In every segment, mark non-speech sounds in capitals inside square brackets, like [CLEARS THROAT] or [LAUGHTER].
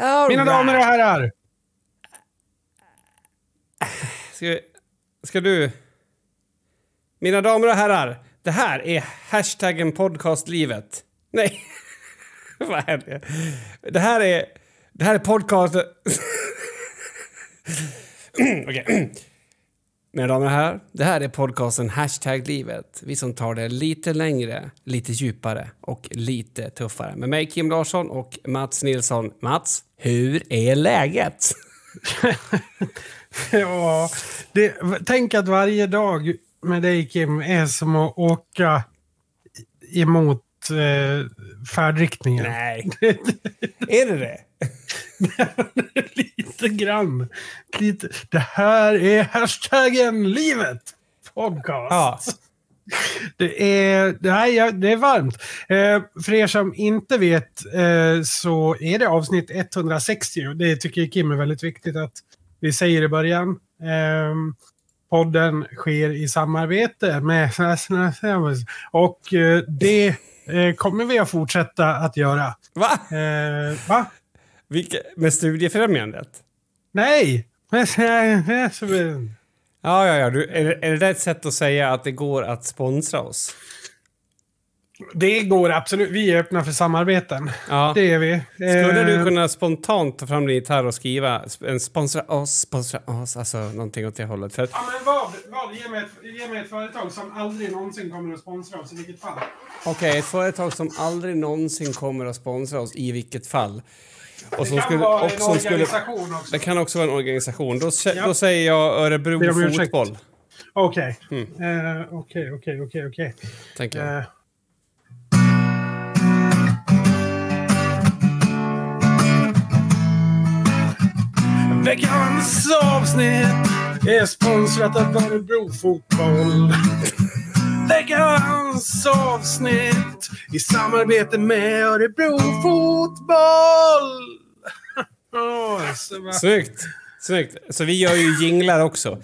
All Mina damer och herrar! Ska, ska du... Mina damer och herrar, det här är hashtaggen podcastlivet. Nej, [LAUGHS] vad hände? Det här är... Det här är podcast... [CLEARS THROAT] Okej. Mina damer och herrar, det här är podcasten Hashtag livet. Vi som tar det lite längre, lite djupare och lite tuffare. Med mig Kim Larsson och Mats Nilsson. Mats, hur är läget? [LAUGHS] Ja, det, tänk att varje dag med dig Kim är som att åka emot eh, färdriktningen. Nej. [LAUGHS] är det det? [LAUGHS] Lite grann. Lite. Det här är hashtaggen livet podcast. Ja. Det är, det, här, ja, det är varmt. Eh, för er som inte vet eh, så är det avsnitt 160. Det tycker Kim är väldigt viktigt att vi säger i början. Eh, podden sker i samarbete med [LAUGHS] och eh, det eh, kommer vi att fortsätta att göra. Va? Eh, va? Vilka, med Studiefrämjandet? Nej! Ja, ja, ja. Du, är, det- är det ett sätt att säga att det går att sponsra oss? Det går absolut. Vi är öppna för samarbeten. Ja. Det är vi. Skulle du Eh, kunna spontant ta fram din gitarr och skriva en sponsra oss, sponsra oss, alltså någonting åt det hållet? För Ja, men vad, vad, ge, mig ett, ge mig ett företag som aldrig någonsin kommer att sponsra oss i vilket fall. Okej, ett företag som aldrig någonsin kommer att sponsra oss i vilket fall. Och Det kan skulle, vara och en som skulle, organisation också. det kan också vara en organisation. Då, Ja. då säger jag Örebro. Fotboll. Okej. Mm. Eh, Okej, okej, okej, okej. Tänker jag. Eh, Veckans avsnitt är sponsrat av Örebro Fotboll. Veckans avsnitt i samarbete med Örebro Fotboll. [LAUGHS] Så Snyggt! Snyggt. Så vi gör ju jinglar också.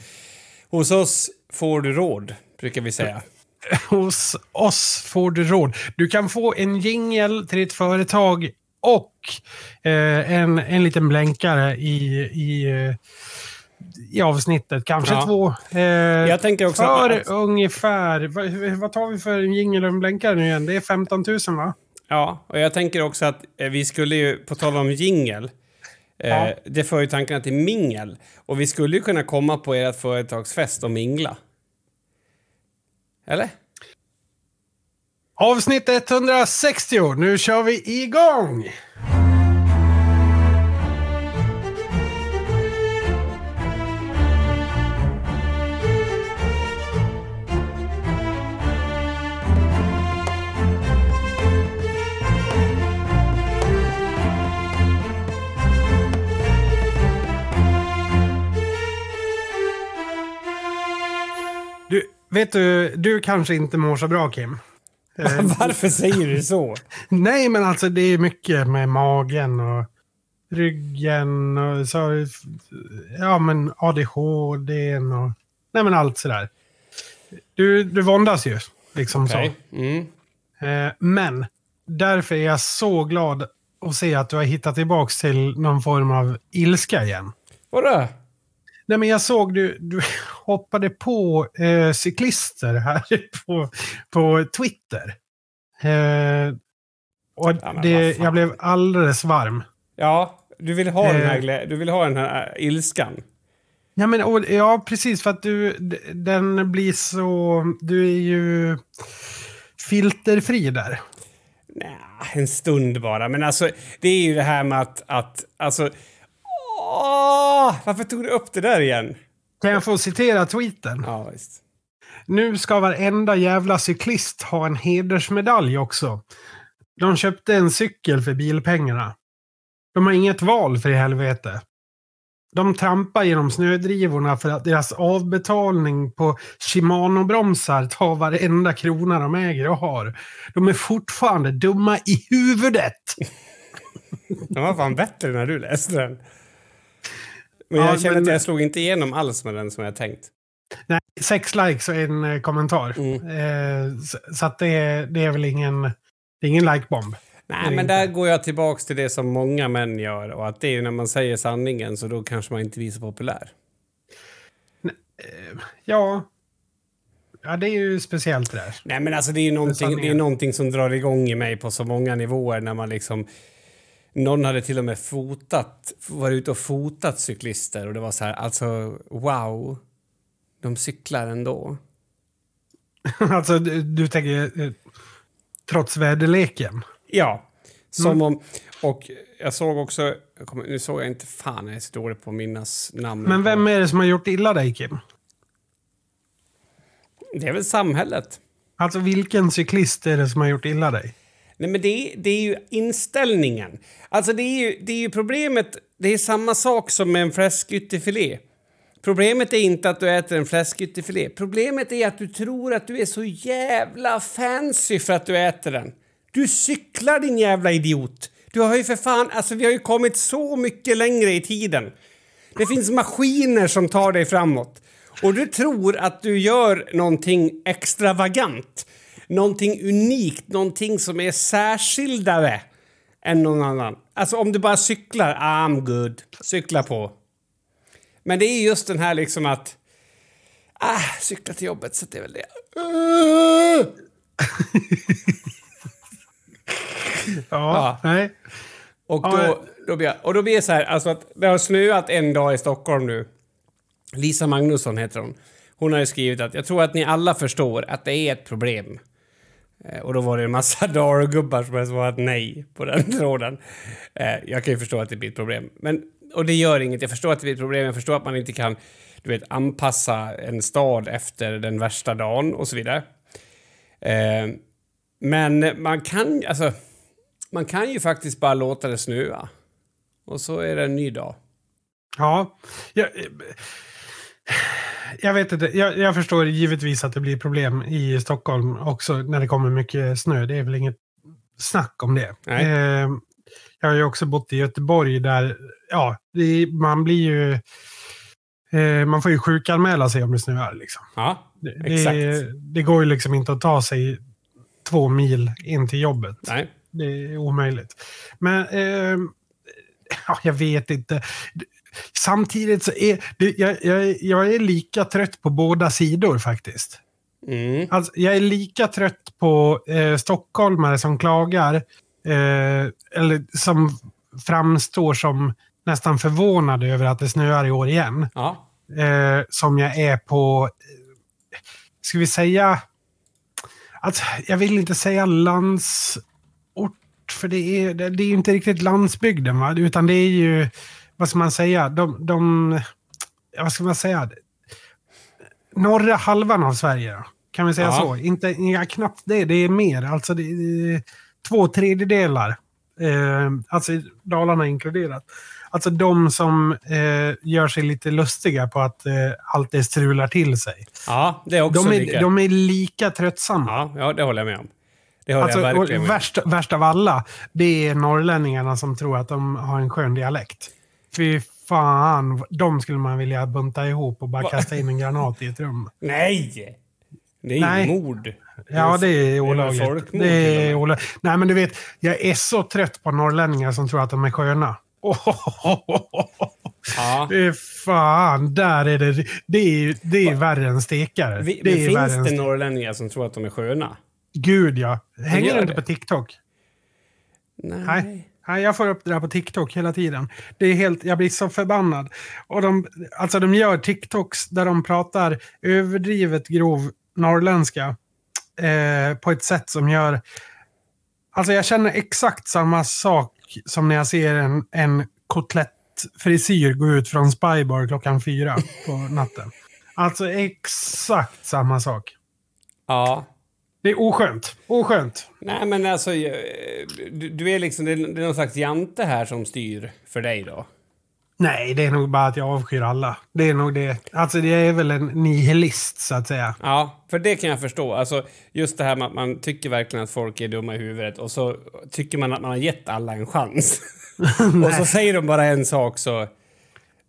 Hos oss får du råd, brukar vi säga. Hos oss får du råd. Du kan få en jingel till ditt företag och eh, en, en liten blänkare i, i, eh, i avsnittet. Kanske Ja. två. Eh, Jag tänker också för att- ungefär, vad, vad tar vi för en jingel och en blänkare nu igen? Det är 15 000 va? Ja, och jag tänker också att eh, vi skulle ju, på tal om jingel, eh, Ja. det för ju tankarna till mingel. Och vi skulle ju kunna komma på ert företagsfest och mingla. Eller? Avsnitt 160, nu kör vi igång! Du, vet du, du kanske inte mår så bra Kim. Eh, [LAUGHS] Varför säger du så? [LAUGHS] Nej, men alltså det är mycket med magen och ryggen och så, ja men ADHD och nej men allt sådär. Du, du våndas ju, liksom. Mm. så. Eh, men därför är jag så glad att se att du har hittat tillbaks till någon form av ilska igen. Vadå? Nej, men jag såg du, du [LAUGHS] hoppade på eh, cyklister här [LAUGHS] på, på Twitter. Eh, och Ja, det, jag blev alldeles varm. Ja, du vill ha den här, Eh. du vill ha den här äh, ilskan. Ja, men, och, ja, precis. För att du, den blir så... Du är ju filterfri där. Nej, en stund bara. Men alltså, det är ju det här med att... att alltså, åh, varför tog du upp det där igen? Kan jag få citera tweeten? Ja, visst. Nu ska varenda jävla cyklist ha en hedersmedalj också. De köpte en cykel för bilpengarna. De har inget val för i helvete. De trampar genom snödrivorna för att deras avbetalning på Shimano-bromsar tar varenda krona de äger och har. De är fortfarande dumma i huvudet. [LAUGHS] Den var fan bättre när du läste den. Men Ja, jag känner men- att jag slog inte igenom alls med den som jag tänkt. Nej, sex likes och en eh, kommentar. Mm. Eh, så, så att det, är- det är väl ingen, det är ingen likebomb. Nej, men inte? där går jag tillbaks till det som många män gör och att det är när man säger sanningen så då kanske man inte visar populär. Ja. Ja, det är ju speciellt det där. Nej, men alltså det är ju någonting, det är någonting som drar igång i mig på så många nivåer när man liksom... Någon hade till och med fotat, varit ute och fotat cyklister och det var så här, alltså wow, de cyklar ändå. [LAUGHS] alltså, du, du tänker eh, trots väderleken. Ja, som om... Och jag såg också... Jag kommer, nu såg jag inte... Fan, jag är så dålig på att minnas namn. Men vem är det som har gjort illa dig, Kim? Det är väl samhället. Alltså, vilken cyklist är det som har gjort illa dig? Nej, men det är, det är ju inställningen. Alltså det är ju, det är ju problemet. Det är samma sak som med en fläskytterfilé. Problemet är inte att du äter en fläskytterfilé. Problemet är att du tror att du är så jävla fancy för att du äter den. Du cyklar din jävla idiot. Du har ju för fan, alltså vi har ju kommit så mycket längre i tiden. Det finns maskiner som tar dig framåt. Och du tror att du gör någonting extravagant. Någonting unikt, någonting som är särskildare än någon annan. Alltså om du bara cyklar, I'm good. Cykla på. Men det är just den här liksom att... Ah, cykla till jobbet, så det är väl det. Uh! [LAUGHS] Ja, Ja. nej. Och Ja, då, då blir jag, och då blir det så här, alltså att det har snöat en dag i Stockholm nu. Lisa Magnusson heter hon. Hon har ju skrivit att jag tror att ni alla förstår att det är ett problem. Eh, och då var det en massa [LAUGHS] dalgubbar som hade svarat nej på den [LAUGHS] tråden. Eh, jag kan ju förstå att det blir ett problem. Men, och det gör inget. Jag förstår att det blir ett problem. Jag förstår att man inte kan du vet, anpassa en stad efter den värsta dagen och så vidare. Eh, men man kan, alltså, man kan ju faktiskt bara låta det snöa. Och så är det en ny dag. Ja. Jag, jag vet inte. Jag, jag förstår givetvis att det blir problem i Stockholm också när det kommer mycket snö. Det är väl inget snack om det. Eh, jag har ju också bott i Göteborg där, ja, det, man blir ju... Eh, man får ju sjukanmäla sig om det snöar. Liksom. Ja, Exakt. det, det går ju liksom inte att ta sig två mil in till jobbet. nej. Det är omöjligt. Men eh, ja, jag vet inte. Samtidigt så är det, jag, jag, jag är lika trött på båda sidor faktiskt. Mm. Alltså, jag är lika trött på eh, stockholmare som klagar eh, eller som framstår som nästan förvånade över att det snöar i år igen. Ja. Eh, som jag är på, eh, ska vi säga, att jag vill inte säga landsort, för det är, det är inte riktigt landsbygden, va? utan det är ju, vad ska man säga, de, de vad ska man säga, norra halvan av Sverige. Kan vi säga Ja. så? Inte, ja, knappt det, det är mer. Alltså det, det två tredjedelar. Eh, alltså Dalarna inkluderat. Alltså de som eh, gör sig lite lustiga på att eh, allt det strular till sig. ja, det är också De lika. är, de är lika tröttsamma. Ja, ja, det håller jag med om. Det håller Alltså, jag verkligen med om. värst, värst av alla, det är norrlänningarna som tror att de har en skön dialekt. Fy fan, de skulle man vilja bunta ihop och bara Va? kasta in en granat i ett rum. Nej! Det är Nej. ju mord. Ja, det är olagligt. Det är olagligt. Nej, men du vet, jag är så trött på norrlänningar som tror att de är sköna. [LAUGHS] Ja. Fy fan, där är det. Det är, det är värre än stekare. Vi, det är finns det stek- norrlänningar som tror att de är sköna? Gud ja. Hänger du inte det. på TikTok? Nej. Nej. Nej, jag får upp det där på TikTok hela tiden. Det är helt, jag blir så förbannad. Och de, alltså de gör TikToks där de pratar överdrivet grov norrländska. Eh, på ett sätt som gör... Alltså jag känner exakt samma sak som när jag ser en, en kotlettfrisyr gå ut från Spybar klockan fyra på natten. Alltså exakt samma sak. Ja. Det är oskönt. Oskönt. Nej, men alltså... eh, Du, du är liksom... Det är, det är någon slags jante här som styr för dig då? Nej, det är nog bara att jag avskyr alla. Det är nog det. Alltså det är väl en nihilist så att säga. Ja, för det kan jag förstå. Alltså, just det här med att man tycker verkligen att folk är dumma i huvudet och så tycker man att man har gett alla en chans. [LAUGHS] och så säger de bara en sak så,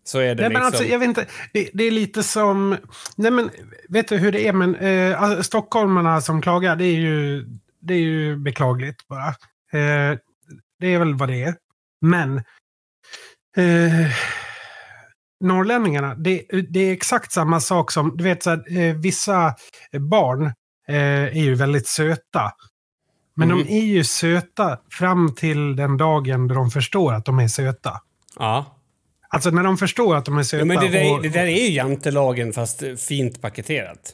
så är det Nej, liksom... men alltså, jag vet inte. Det, det är lite som... Nej, men vet du hur det är? Men, eh, alltså, stockholmarna som klagar, det är ju, det är ju beklagligt bara. Eh, det är väl vad det är. Men eh, norrlänningarna, det, det är exakt samma sak som, du vet, så här, eh, vissa barn eh, är ju väldigt söta. Men Mm. de är ju söta fram till den dagen då de förstår att de är söta. Ja. Alltså när de förstår att de är söta. ja men det där, och, det där är ju jantelagen fast eh, fint paketerat.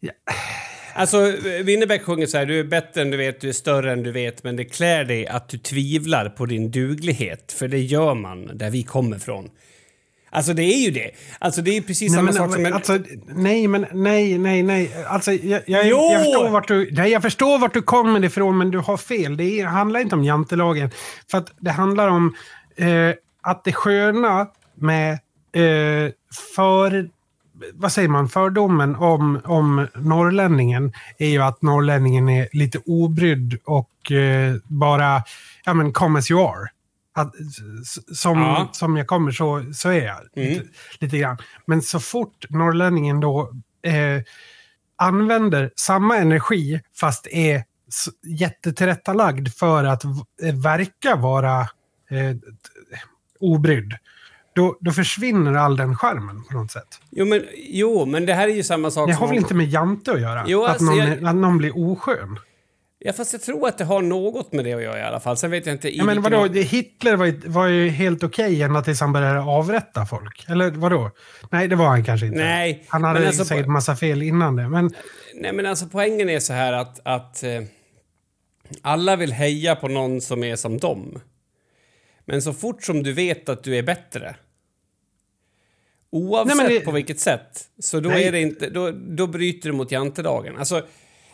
Ja. Alltså, Winnerbäck sjunger så här, du är bättre än du vet, du är större än du vet, men det klär dig att du tvivlar på din duglighet. För det gör man där vi kommer ifrån. Alltså det är ju det. Alltså det är precis Nej, samma men, sak som en... alltså, nej, men nej, nej, nej. Alltså, jag, jag, jag, förstår vart du, nej, jag förstår vart du kommer ifrån, men du har fel. Det är, handlar inte om jantelagen. För att det handlar om eh, att det sköna med eh, för... Vad säger man? Fördomen om, om norrlänningen är ju att norrlänningen är lite obrydd och eh, bara, ja men come as you are. Att, som, Ja. som jag kommer så, så är jag. Mm. Lite, lite grann. Men så fort norrlänningen då eh, använder samma energi fast är jättetillrättalagd för att eh, verka vara eh, obrydd. Då, då försvinner all den skärmen på något sätt. Jo men, jo, men det här är ju samma sak Det som... har väl inte med jante att göra? Jo, att, alltså, någon, jag- att någon blir oskön? Ja, fast jag tror att det har något med det att göra i alla fall. Sen vet jag inte... Ja, men vadå, det- Hitler var ju, var ju helt okej ända tills han började avrätta folk. Eller vadå? Nej, det var han kanske inte. Nej, Han hade alltså säkert massa fel innan det. Men Nej, men alltså poängen är så här att, att eh, alla vill heja på någon som är som dem. Men så fort som du vet att du är bättre, oavsett Nej, det- på vilket sätt, så då, Nej. är det inte, då, då bryter du mot jantelagen. Alltså,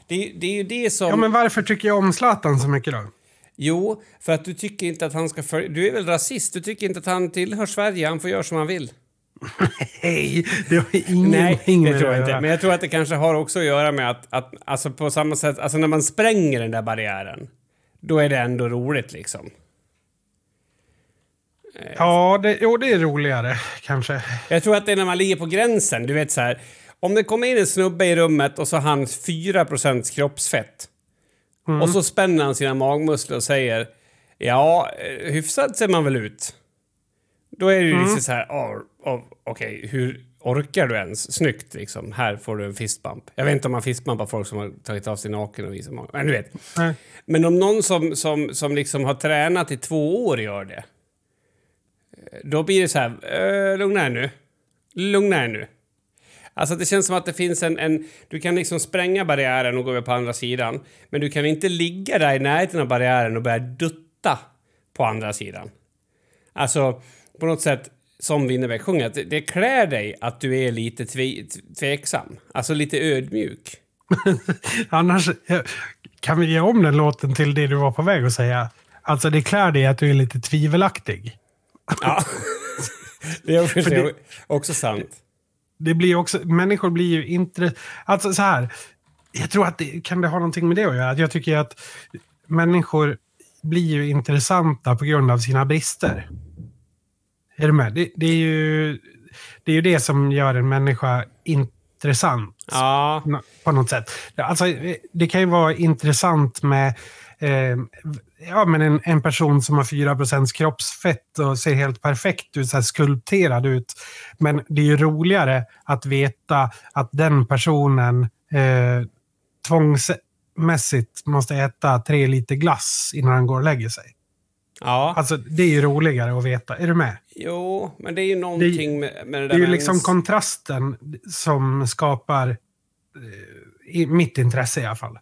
det, det är ju det som... Ja, men varför tycker jag om Zlatan så mycket då? Jo, för att du tycker inte att han ska följa... Du är väl rasist? Du tycker inte att han tillhör Sverige? Han får göra som han vill. [LAUGHS] Hej, det har ingenting Nej, det tror jag inte. Men jag tror att det kanske har också att göra med att, att alltså på samma sätt, alltså när man spränger den där barriären, då är det ändå roligt liksom. Ja, det, jo, det är roligare kanske. Jag tror att det är när man ligger på gränsen, du vet så här, om det kommer in en snubbe i rummet och så har han 4% kroppsfett. Och så spänner han sina magmuskler och säger ja, eh, hyfsat ser man väl ut. Då är det ju liksom så här, oh, oh, okej, hur orkar du ens? Snyggt liksom. Här får du en fistbump. Jag vet inte om man fistbumpar folk som har tagit av sig naken och visar magen. Men du vet. Nej. Men om någon som, som, som liksom har tränat i två år gör det. Då blir det så här, eh, lugna er nu. Lugna er nu. Alltså det känns som att det finns en, en... Du kan liksom spränga barriären och gå över på andra sidan. Men du kan inte ligga där i närheten av barriären och börja dutta på andra sidan. Alltså, på något sätt, som Winnerbäck sjunger, att det, det klär dig att du är lite tve, tveksam. Alltså lite ödmjuk. [LAUGHS] Annars eh, kan vi ge om den låten till det du var på väg att säga. Alltså det klär dig att du är lite tvivelaktig. Ja. det är För det- också sant. Det blir också, människor blir ju inte... Alltså så här. Jag tror att det kan det ha någonting med det att göra. Att Jag tycker att människor blir ju intressanta på grund av sina brister. Är du med? Det, det, är, ju, det är ju det som gör en människa intressant. Ja. På något sätt. Alltså, det kan ju vara intressant med eh, ja, men en, en person som har 4% kroppsfett och ser helt perfekt ut, så skulpterad ut. Men det är ju roligare att veta att den personen eh, tvångsmässigt måste äta tre liter glass innan han går och lägger sig. Ja. Alltså, det är ju roligare att veta. Är du med? Jo, men det är ju någonting med, med det där Det är ju liksom ens- kontrasten som skapar eh, mitt intresse i alla fall.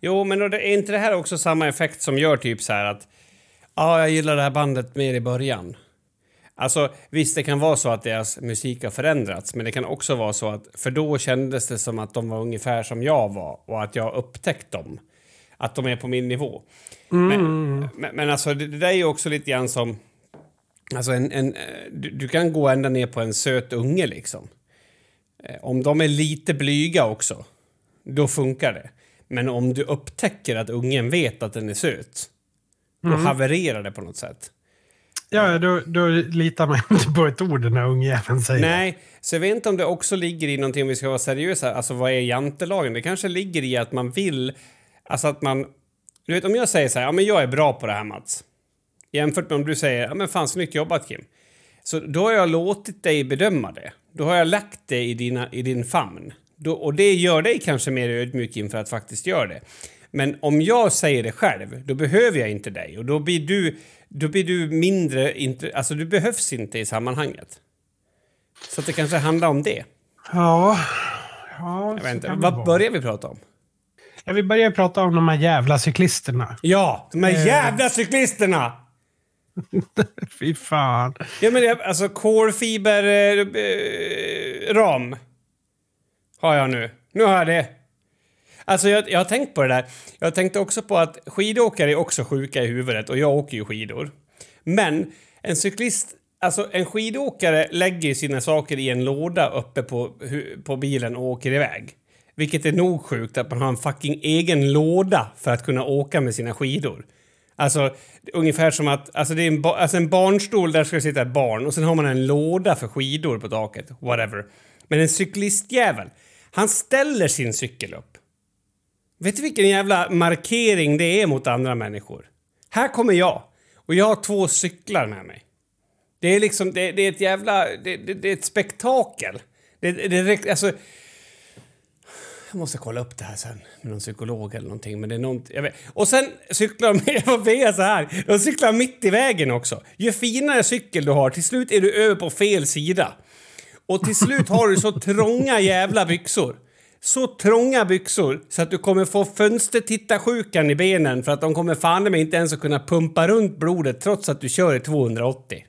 Jo, men är inte det här också samma effekt som gör typ så här att ja, jag gillar det här bandet mer i början. Alltså visst, det kan vara så att deras musik har förändrats, men det kan också vara så att för då kändes det som att de var ungefär som jag var och att jag upptäckt dem. Att de är på min nivå. Men, men, men alltså det, det där är ju också lite grann som Alltså en, en, du, du kan gå ända ner på en söt unge liksom. Eh, Om de är lite blyga också, då funkar det. Men om du upptäcker att ungen vet att den är söt, då havererar det på något sätt. Ja, då, då litar man inte på ett ord den här ungjäveln säger. Nej, så jag vet inte om det också ligger i någonting, om vi ska vara seriösa, alltså vad är jantelagen? Det kanske ligger i att man vill, alltså att man, Du vet, om jag säger så här, ja men jag är bra på det här Mats. Jämfört med om du säger, ja men fan snyggt jobbat Kim. Så då har jag låtit dig bedöma det. Då har jag lagt det i, dina, i din famn. Då, och det gör dig kanske mer ödmjuk inför att faktiskt göra det. Men om jag säger det själv, då behöver jag inte dig. Och då blir du, då blir du mindre... Alltså, du behövs inte i sammanhanget. Så det kanske handlar om det. Ja. ja jag vet inte. Vad börjar vi prata om? Ja, vi börjar prata om de här jävla cyklisterna. Ja, de här eh. jävla cyklisterna! [LAUGHS] Fy fan. Ja, men det, alltså kolfiber-ram eh, har jag nu. Nu har jag det. Alltså jag, jag har tänkt på det där. Jag tänkte också på att skidåkare är också sjuka i huvudet och jag åker ju skidor. Men en cyklist, alltså en skidåkare lägger sina saker i en låda uppe på, på bilen och åker iväg. Vilket är nog sjukt att man har en fucking egen låda för att kunna åka med sina skidor. Alltså, ungefär som att alltså det är en, ba, alltså en barnstol där ska sitta ett barn och sen har man en låda för skidor på taket. Whatever. Men en cyklistjävel, han ställer sin cykel upp. Vet du vilken jävla markering det är mot andra människor? Här kommer jag och jag har två cyklar med mig. Det är liksom, det, det är ett jävla, det, det, det, är ett spektakel. Det, det, alltså, jag måste kolla upp det här sen med någon psykolog eller någonting. Men det är något, jag vet. Och sen cyklar de, vad är så här, de cyklar mitt i vägen också. Ju finare cykel du har, till slut är du över på fel sida. Och till slut har du så trånga jävla byxor. Så trånga byxor så att du kommer få fönstertittarsjukan i benen för att de kommer fan med inte ens att kunna pumpa runt blodet trots att du kör i 280.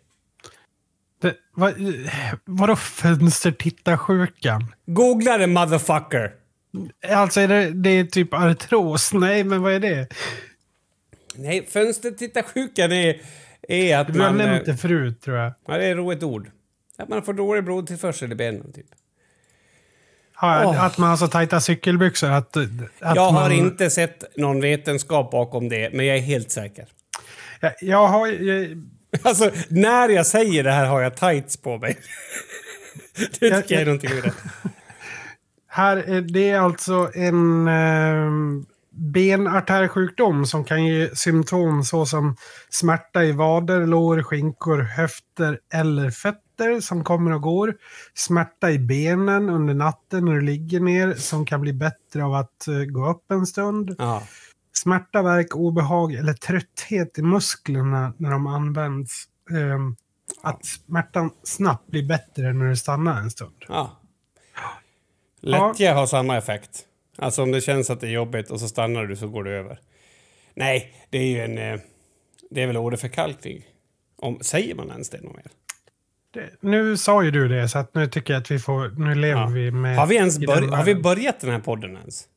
Det, vad, vadå fönstertittarsjukan? Googla det motherfucker! Alltså är det, det är typ artros? Nej, men vad är det? Nej, fönstertittarsjukan är, är att du man... Du har nämnt det förut, tror jag. Ja, det är ett roligt ord. Att man får dålig blodtillförsel i benen, typ. Ja, oh. Att man har så tajta cykelbyxor att... att jag har man... inte sett någon vetenskap bakom det, men jag är helt säker. Jag, jag har... Jag... Alltså, när jag säger det här har jag tights på mig. [LAUGHS] det tycker jag, jag är någonting med det. Här, det är alltså en eh, benartärsjukdom som kan ge symptom såsom smärta i vader, lår, skinkor, höfter eller fötter som kommer och går. Smärta i benen under natten när du ligger ner som kan bli bättre av att uh, gå upp en stund. Ja. Smärta, verk, obehag eller trötthet i musklerna när de används. Um, att smärtan snabbt blir bättre när du stannar en stund. Ja. Lättja ja. har samma effekt. Alltså om det känns att det är jobbigt och så stannar du så går det över. Nej, det är ju en... Eh, det är väl åderförkalkning. Om, säger man ens det något mer? Det, nu sa ju du det, så att nu tycker jag att vi får... Nu lever ja. vi med... Har vi, ens bör, har vi börjat den här podden ens?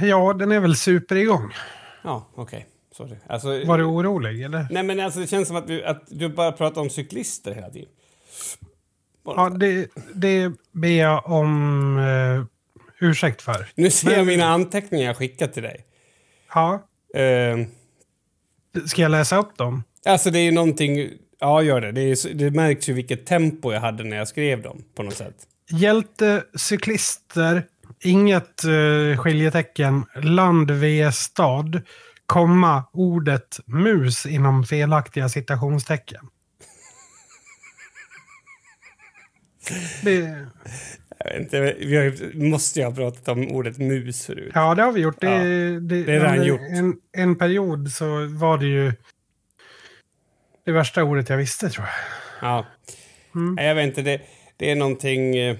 Ja, den är väl superigång. Ja, okej. Okay. Alltså, Var du orolig, eller? Nej, men alltså, det känns som att du, att du bara pratar om cyklister hela tiden. Ja, det, det ber jag om uh, ursäkt för. Nu ser Men, jag mina anteckningar jag skickat till dig. Ja. Uh, Ska jag läsa upp dem? Alltså det är någonting... Ja, gör det. Det, är, det märks ju vilket tempo jag hade när jag skrev dem på något sätt. Hjälte, cyklister, inget uh, skiljetecken, land, v, stad, komma, ordet mus inom felaktiga citationstecken. [LAUGHS] Det... Jag vet inte, vi har, måste ju ha pratat om ordet mus förut. Ja, det har vi gjort. Det, ja, det, det är redan gjort. En, en period så var det ju det värsta ordet jag visste, tror jag. Ja. Mm. Jag vet inte, det, det är någonting... Eh,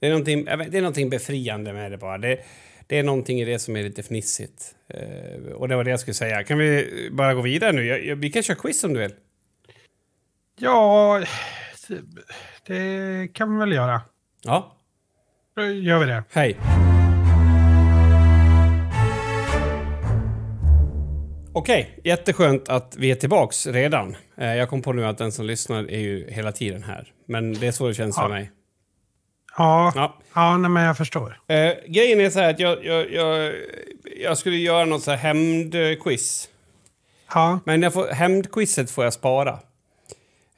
det är någonting, vet, det är någonting befriande med det bara. Det, det är någonting i det som är lite fnissigt. Uh, och det var det jag skulle säga. Kan vi bara gå vidare nu? Jag, jag, vi kan köra quiz om du vill. Ja, det kan vi väl göra. Ja. Då gör vi det. Hej. Okej, jätteskönt att vi är tillbaks redan. Eh, jag kom på nu att den som lyssnar är ju hela tiden här. Men det är så det känns ja. för mig. Ja, ja. ja nej, men jag förstår. Eh, grejen är så här att jag, jag, jag, jag skulle göra något så här hämndquiz. Ja. Men jag får, hämndquizet får jag spara.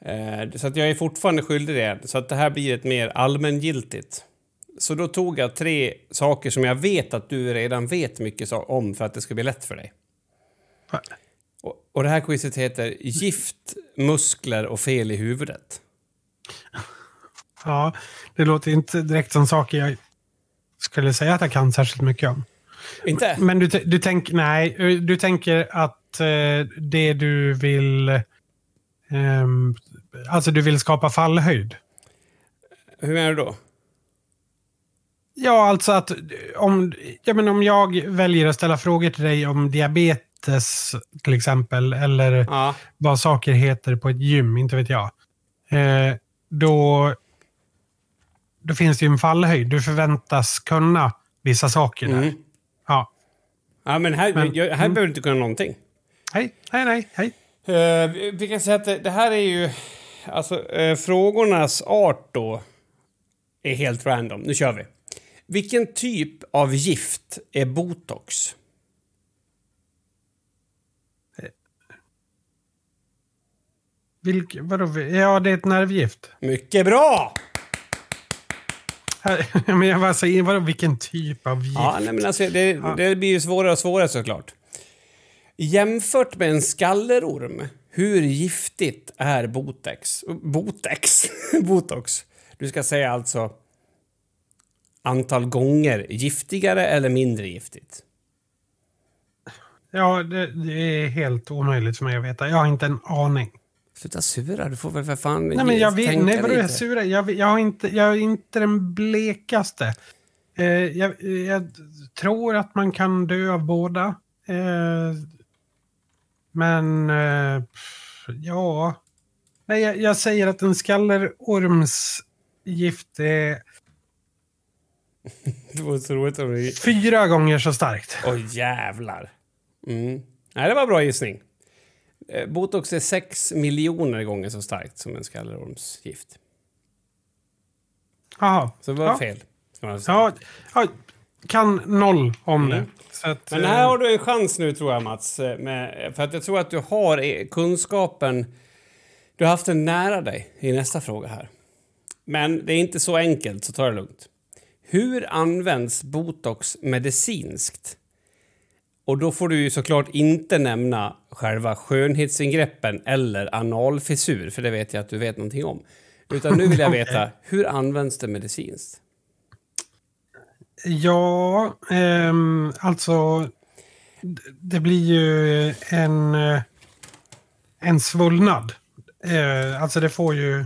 Eh, så att jag är fortfarande skyldig det. Så att det här blir ett mer allmängiltigt Så då tog jag tre saker som jag vet att du redan vet mycket om för att det ska bli lätt för dig. Och, och det här quizet heter Gift, muskler och fel i huvudet. Ja, det låter inte direkt som saker jag skulle säga att jag kan särskilt mycket om. Inte? Men du, du tänker, nej, du tänker att eh, det du vill, ehm, alltså du vill skapa fallhöjd? Hur menar du då? Ja, alltså att om, ja, men om jag väljer att ställa frågor till dig om diabetes till exempel, eller Ja. vad saker heter på ett gym, inte vet jag. Eh, då, då finns det ju en fallhöjd. Du förväntas kunna vissa saker där. Mm. Ja. Ja, men här, Men- jag, här behöver du inte kunna någonting. Hej, hej, nej, hej. Uh, vi kan säga att det, det här är ju... Alltså, eh, frågornas art då är helt random. Nu kör vi. Vilken typ av gift är botox? Vilk, vadå? Ja, det är ett nervgift. Mycket bra! [LAUGHS] Men jag bara säger, vadå, vilken typ av gift? Ja, nej, men alltså, det, det blir ju svårare och svårare såklart. Jämfört med en skallerorm, hur giftigt är botex? Botex? [LAUGHS] botox? Du ska säga alltså antal gånger giftigare eller mindre giftigt. Ja, det, det är helt omöjligt för mig att veta. Jag har inte en aning. Sluta sura, du får väl för fan Nej, men jag vet, nej, vadå, jag är lite. sur. Jag, jag, har inte, jag är inte den blekaste. Eh, jag, jag tror att man kan dö av båda. Eh, men, eh, ja. Nej, jag, jag säger att en skallerormsgift är [LAUGHS] Det var så roligt om det... fyra gånger så starkt. Åh jävlar. Mm. Nej, det var bra gissning. Eh, Botox är 6 miljoner gånger så starkt som en skallerormsgift. Jaha. Så det var ja. fel. Ja, ja, kan noll om det. Så att, Mm. Men här har du en chans nu tror jag Mats. eh, Med, för att jag tror att du har eh, kunskapen. Du har haft den nära dig i nästa fråga här. Men det är inte så enkelt, så ta det lugnt. Hur används botox medicinskt? Och då får du ju såklart inte nämna själva skönhetsingreppen eller analfissur, för det vet jag att du vet någonting om. Utan nu vill jag [LAUGHS] veta, hur används det medicinskt? Ja, ehm, alltså det blir ju en, eh, en svullnad. Eh, alltså det får ju...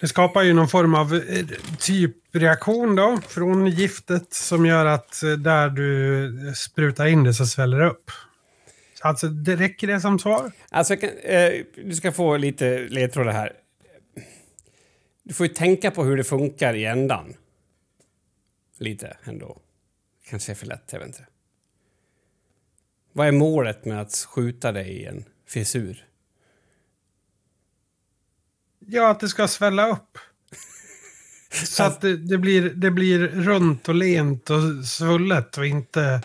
Det skapar ju någon form av eh, typreaktion då från giftet som gör att eh, där du eh, sprutar in det så sväller det upp. Alltså det räcker det som svar? Alltså, kan, eh, du ska få lite ledtrådar här. Du får ju tänka på hur det funkar i ändan. Lite ändå. Kanske är för lätt, jag vet inte. Vad är målet med att skjuta dig i en fissur? Ja, att det ska svälla upp. [LAUGHS] Så att det, det, blir, det blir runt och lent och svullet och inte...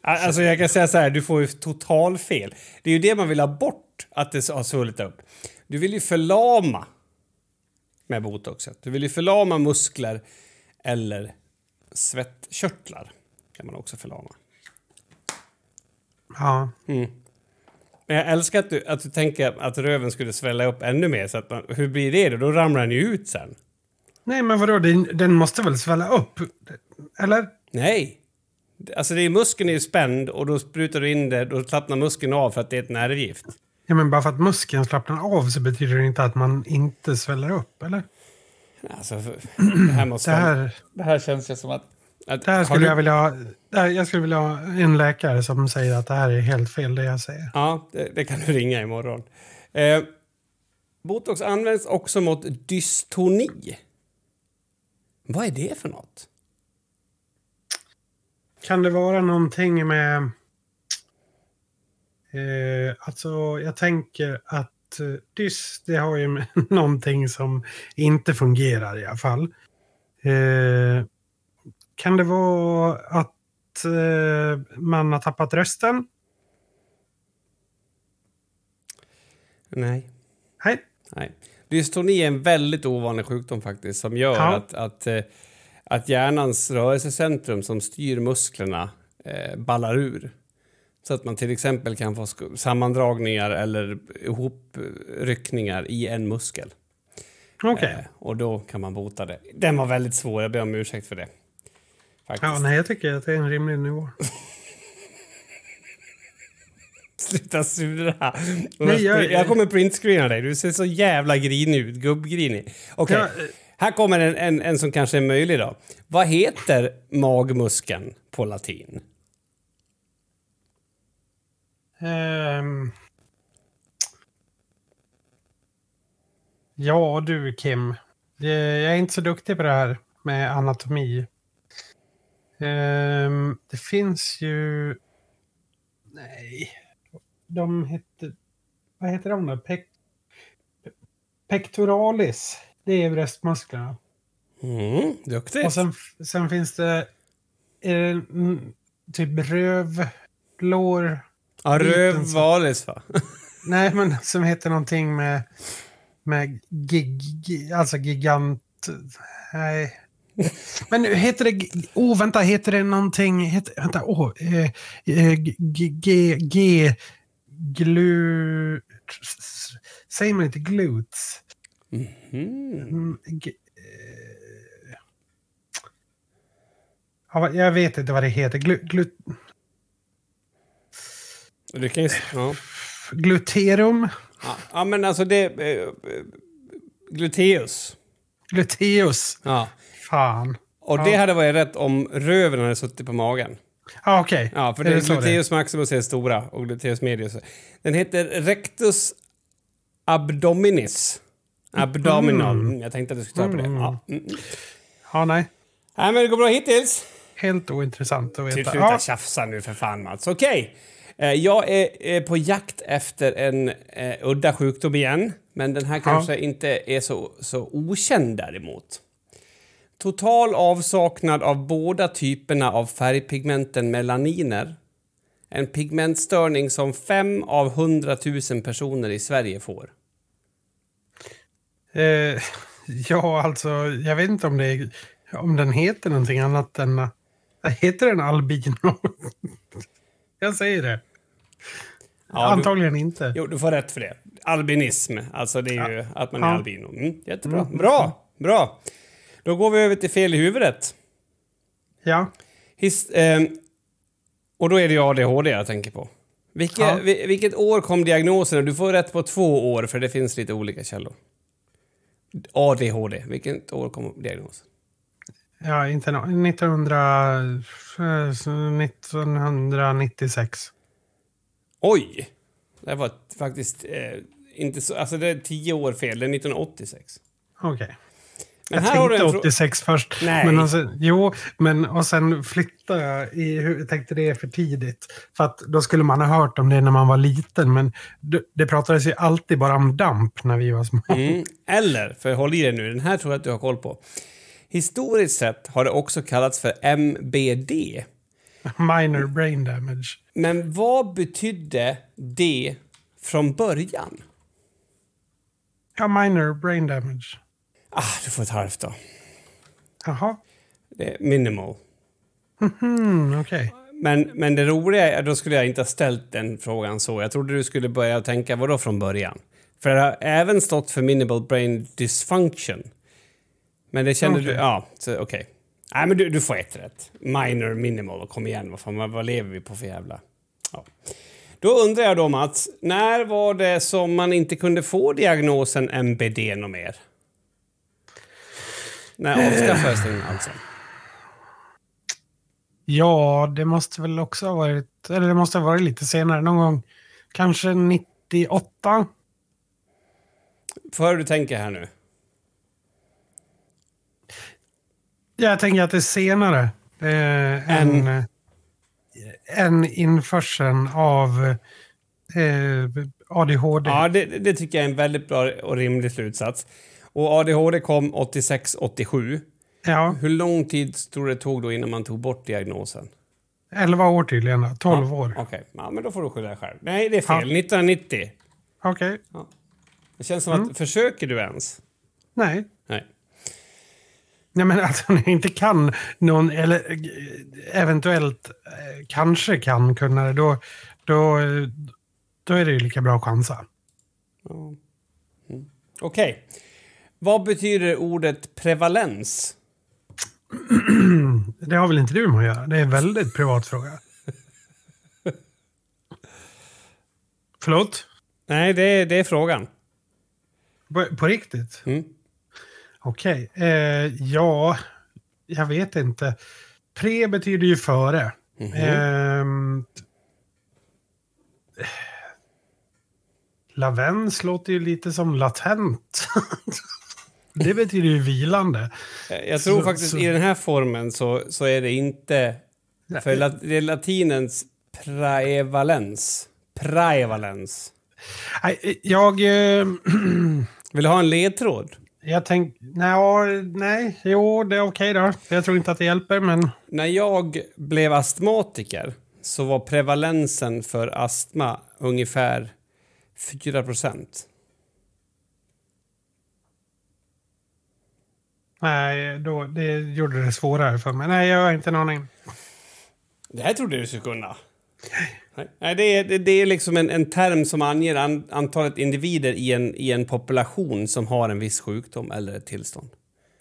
Alltså jag kan säga så här, du får ju total fel. Det är ju det man vill ha bort, att det har svullit upp. Du vill ju förlama med botoxet. Du vill ju förlama muskler eller svettkörtlar kan man också förlama. Ja. Men jag älskar att du, att du tänker att röven skulle svälla upp ännu mer. Så att man, hur blir det då? Då ramlar den ju ut sen. Nej, men vadå? Den, den måste väl svälla upp? Eller? Nej! Alltså det är muskeln är ju spänd och då sprutar du in det, då slappnar muskeln av för att det är ett nervgift. Ja, men bara för att muskeln slappnar av så betyder det inte att man inte sväller upp, eller? Alltså, [CLEARS THROAT] det här måste Det här, Det här känns ju som att... att det här skulle du- jag vilja ha... Jag skulle vilja ha en läkare som säger att det här är helt fel det jag säger. Ja, det, det kan du [LAUGHS] ringa imorgon. Eh, Botox används också mot dystoni. Vad är det för något? Kan det vara någonting med... Eh, alltså, jag tänker att eh, dys, det har ju med [LAUGHS] någonting som inte fungerar i alla fall. Eh, kan det vara att eh, man har tappat rösten? Nej. Nej. Nej. Dystoni är en väldigt ovanlig sjukdom faktiskt som gör Ja. att, att, eh, att hjärnans rörelsecentrum som styr musklerna eh, ballar ur. Så att man till exempel kan få sammandragningar eller ihopryckningar i en muskel. Okej. Eh, och då kan man bota det. Den var väldigt svår, jag ber om ursäkt för det. Faktiskt. Ja, nej, jag tycker att det är en rimlig nivå. Sluta sura. Nej, jag- jag, kommer printscreena dig. Du ser så jävla grinig ut. Gubbgrinig. Okej, Ja, eh. här kommer en, en, en som kanske är möjlig då. Vad heter magmuskeln på latin? Ehm. Ja du Kim. Jag är inte så duktig på det här med anatomi. Ehm, det finns ju... Nej. De heter... Vad heter de då? Pec... Pectoralis. Det är bröstmusklerna. Mm, duktigt. Och sen, sen finns det... Är det mm, typ rövlår? ja, liten rövvalis va? [LAUGHS] Nej, men som heter någonting med... Med gig... gi- Alltså gigant... Nej. Men heter det... Åh, oh, vänta. Heter det någonting... Heter, vänta. Åh. Oh, eh, eh, g... G... G... Glu... Säger man inte glutes? Mm. Mm, g, eh, ja, jag vet inte vad det heter. Glu, glu, Du kan ju... Ja. gluterum? Ja, ja, men alltså det... Eh, gluteus. Gluteus? Ja. Fan. Och det hade varit rätt om röven hade suttit på magen. Ja, okej. Ja, för Är det, så gluteus maximus är stora och gluteus medius. Den heter rectus abdominis. Abdominal. Mm. Jag tänkte att du skulle ta på det. Ja. Mm. Ja, nej. Nej, men det går bra hittills. Helt ointressant att veta. sluta Ja, tjafsa nu för fan Mats. Okej. Eh, Jag är på jakt efter en eh, udda sjukdom igen. Men den här kanske inte är så, så okänd däremot. Total avsaknad av båda typerna av färgpigmenten melaniner. En pigmentstörning som 5 av 100 000 personer i Sverige får. eh, ja, alltså, jag vet inte om, det är, om den heter någonting annat än... eh, Heter den albino? [LAUGHS] jag säger det. Ja, du- Antagligen inte. Jo, du får rätt för det. Albinism, alltså det är ju att man är Ja. albino. Mm, jättebra. Bra, bra. Då går vi över till fel i huvudet. Ja. His, ehm, och då är det ju ADHD jag tänker på. Vilke, Ja. vi, vilket år kom diagnosen? Du får rätt på två år, för det finns lite olika källor. ADHD, vilket år kom diagnosen? Ja, inte nå- 1900, eh, 1996. Oj! Det var faktiskt eh, inte så... Alltså det är tio år fel, det är 1986. Okej. Men Jag här har tänkte frå- 86 först. Nej. Men sen, jo, men och sen flyttade jag i hu- Jag tänkte det är för tidigt. För att då skulle man ha hört om det när man var liten. Men det, det pratades ju alltid bara om damp när vi var små. Mm. Eller, för håll i dig nu, den här tror jag att du har koll på. Historiskt sett har det också kallats för MBD. Minor brain damage. Men vad betydde det från början? Ja, minor brain damage. Ah, du får ett halvt då. Jaha. Det är minimal. Hmm, okej. Men, men det roliga är, då skulle jag inte ha ställt den frågan så. Jag trodde du skulle börja tänka, vadå från början? För det har även stått för minimal brain dysfunction. Men det kände du, Okej. ja, okej. Nej men du, du får ett rätt. Minor, minimal, kom igen, vad fan, vad, vad lever vi på för jävla... Ja. Då undrar jag då Mats, när var det som man inte kunde få diagnosen MBD något mer? När avskaffades den alltså? Ja, det måste väl också ha varit... Eller det måste ha varit lite senare. Någon gång. Kanske 98. Får hur du tänker här nu? Jag tänker att det är senare. Eh, än, än införseln av eh, ADHD. Ja, det, det tycker jag är en väldigt bra och rimlig slutsats. Och ADHD kom 86-87. Ja, Hur lång tid tror det tog då innan man tog bort diagnosen? 11 år tydligen. då. 12 år. Okej, ja, men då får du skylla dig själv. Nej, det är fel. Ja. 1990. Okej. Det känns som att, försöker du ens? Nej. Nej. Nej men alltså när jag inte kan någon, eller eventuellt eh, kanske kan kunna det, då, då, då är det ju lika bra att chansa. Ja. Mm. Okej. Vad betyder ordet prevalens? [CLEARS THROAT] Det har väl inte du med att göra? Det är en väldigt privat fråga. Förlåt? Nej, det är, det är frågan. På, på riktigt? Mm. Okej. Eh, ja, jag vet inte. Pre betyder ju före. Mhm. Ehm, lavens låter ju lite som latent. [LAUGHS] det betyder ju vilande. Jag tror Så- faktiskt så- i den här formen så, så är det inte... För lat, det är latinens praevalens. Praevalens. Nej, jag... Eh, [CLEARS THROAT] Vill du ha en ledtråd? jag tänkte... Nej, nej, jo, det är okej då. Jag tror inte att det hjälper, men... När jag blev astmatiker så var prevalensen för astma ungefär 4 procent. Nej, då, det gjorde det svårare för mig. Nej, jag har inte en aning. Det här trodde du skulle kunna. Nej, Nej, det är, det, är liksom en, en term som anger an, antalet individer i en, i en population som har en viss sjukdom eller ett tillstånd.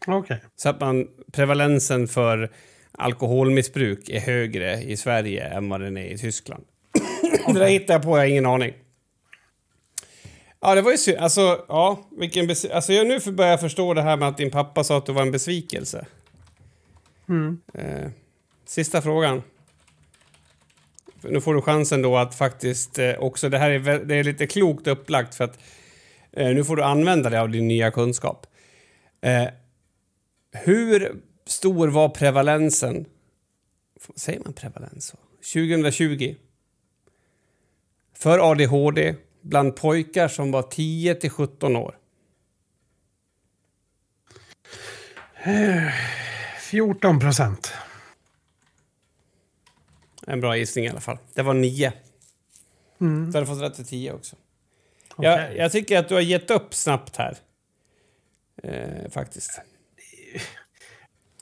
Okej. Så att man, prevalensen för alkoholmissbruk är högre i Sverige än vad den är i Tyskland. [CLEARS THROAT] det där hittar jag på, jag har ingen aning. Ja, det var ju synd. Alltså, ja, vilken bes- alltså jag nu börjar jag förstå det här med att din pappa sa att du var en besvikelse. Mm. Eh, sista frågan. Nu får du chansen då att faktiskt eh, också, det här är, det är lite klokt upplagt för att eh, nu får du använda dig av din nya kunskap. Eh, hur stor var prevalensen, säger man prevalens så? 2020? För ADHD bland pojkar som var 10 till 17 år. 14 procent. En bra gissning i alla fall. Det var 9. Mm. Du hade fått rätt till 10 också. Okej. Jag, jag tycker att du har gett upp snabbt här. Eh, faktiskt.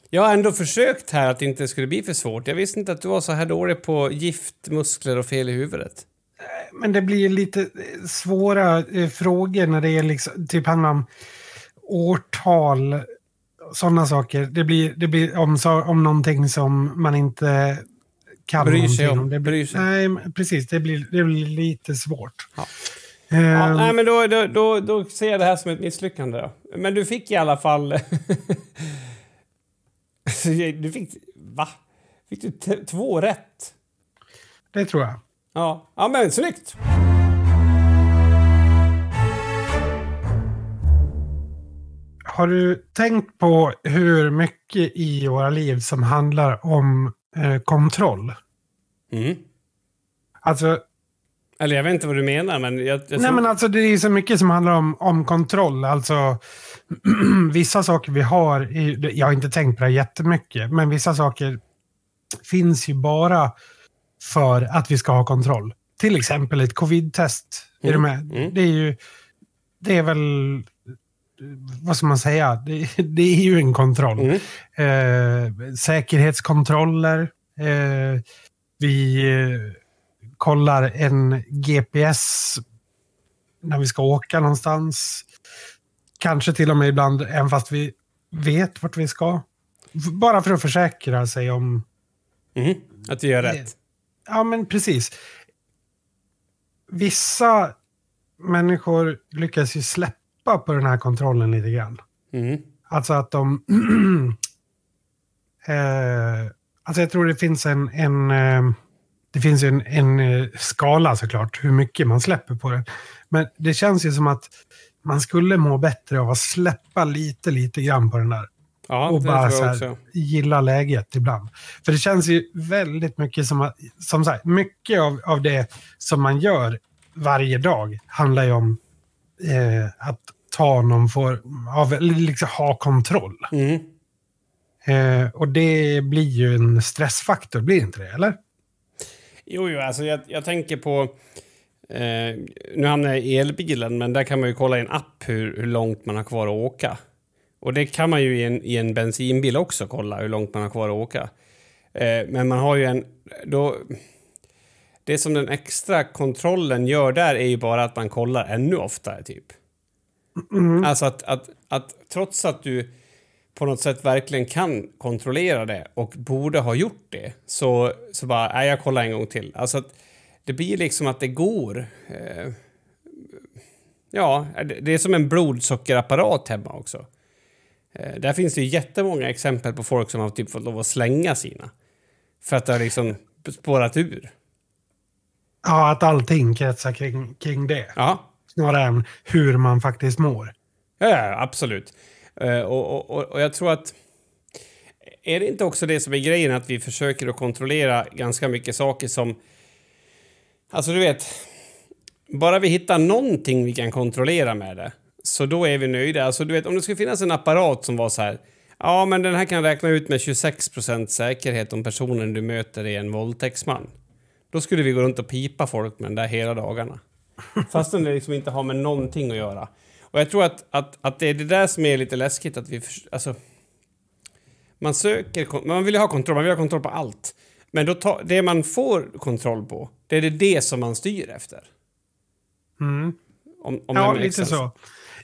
Jag har ändå försökt här att det inte skulle bli för svårt. Jag visste inte att du var så här dålig på gift, muskler och fel i huvudet. Men det blir lite eh, svåra eh, frågor när det är liksom, typ handlar om årtal, sådana saker. Det blir, det blir om, om någonting som man inte kan Bryr sig om, Det blir. Nej, precis. Det blir, det blir lite svårt. Ja. Ehm, Ja, nej, men då, då, då, då ser jag det här som ett misslyckande. Då. Men du fick i alla fall... [LAUGHS] du fick... Va? Fick du två rätt? Det tror jag. Ja, ja men snyggt! Har du tänkt på hur mycket i våra liv som handlar om eh, kontroll? Mm. Alltså, Eller jag vet inte vad du menar, men jag, jag nej tror... men alltså det är så mycket som handlar om, om kontroll. Alltså [CLEARS THROAT] vissa saker vi har, är, jag har inte tänkt på det jättemycket, men vissa saker finns ju bara för att vi ska ha kontroll. Till exempel ett covid-test. Är du med? Mm. Det är ju, det är väl, vad ska man säga, det, det är ju en kontroll. Mm. Eh, säkerhetskontroller. Eh, vi eh, kollar en GPS när vi ska åka någonstans. Kanske till och med ibland, även fast vi vet vart vi ska. Bara för att försäkra sig om... Mm. Att vi gör rätt. Ja, men precis. Vissa människor lyckas ju släppa på den här kontrollen lite grann. Mm. Alltså att de... [CLEARS THROAT] eh, alltså jag tror det finns en... en eh, det finns ju en, en eh, skala såklart, hur mycket man släpper på det. Men det känns ju som att man skulle må bättre av att släppa lite, lite grann på den där. Ja, och bara så här, gilla läget ibland. För det känns ju väldigt mycket som som sagt, mycket av, av det som man gör varje dag handlar ju om eh, att ta någon form av, liksom ha kontroll. Mm. Eh, och det blir ju en stressfaktor, blir inte det? Eller? Jo, jo, alltså jag, jag tänker på... Eh, nu hamnar jag i elbilen, men där kan man ju kolla i en app hur, hur långt man har kvar att åka. Och det kan man ju i en, i en bensinbil också kolla, hur långt man har kvar att åka. Eh, men man har ju en... Då, det som den extra kontrollen gör där är ju bara att man kollar ännu oftare, typ. Mm. Alltså att, att, att trots att du på något sätt verkligen kan kontrollera det och borde ha gjort det så, så bara, nej, jag kollar en gång till. Alltså att det blir liksom att det går. Eh, ja, det- är som en blodsockerapparat hemma också. Eh, där finns det ju jättemånga exempel på folk som har typ fått lov att slänga sina. För att det har liksom spårat ur. Ja, att allting kretsar kring, kring det. Ja, Snarare än hur man faktiskt mår. Ja, ja absolut. Eh, och, och, och, jag tror att... Är det inte också det som är grejen, att vi försöker att kontrollera ganska mycket saker som... Alltså, du vet... Bara vi hittar någonting vi kan kontrollera med det, så då är vi nöjda. Alltså, du vet, om det skulle finnas en apparat som var så här... Ja, men den här kan räkna ut med 26% säkerhet om personen du möter är en våldtäktsman. Då skulle vi gå runt och pipa folk med den där hela dagarna. [LAUGHS] Fastän det liksom inte har med någonting att göra. Och jag tror att, att, att det är det där som är lite läskigt, att vi... Alltså, man söker... Man vill ju ha kontroll, man vill ha kontroll på allt. Men då ta, det man får kontroll på, det är det, det som man styr efter. Mm. Om, om Ja, lite så.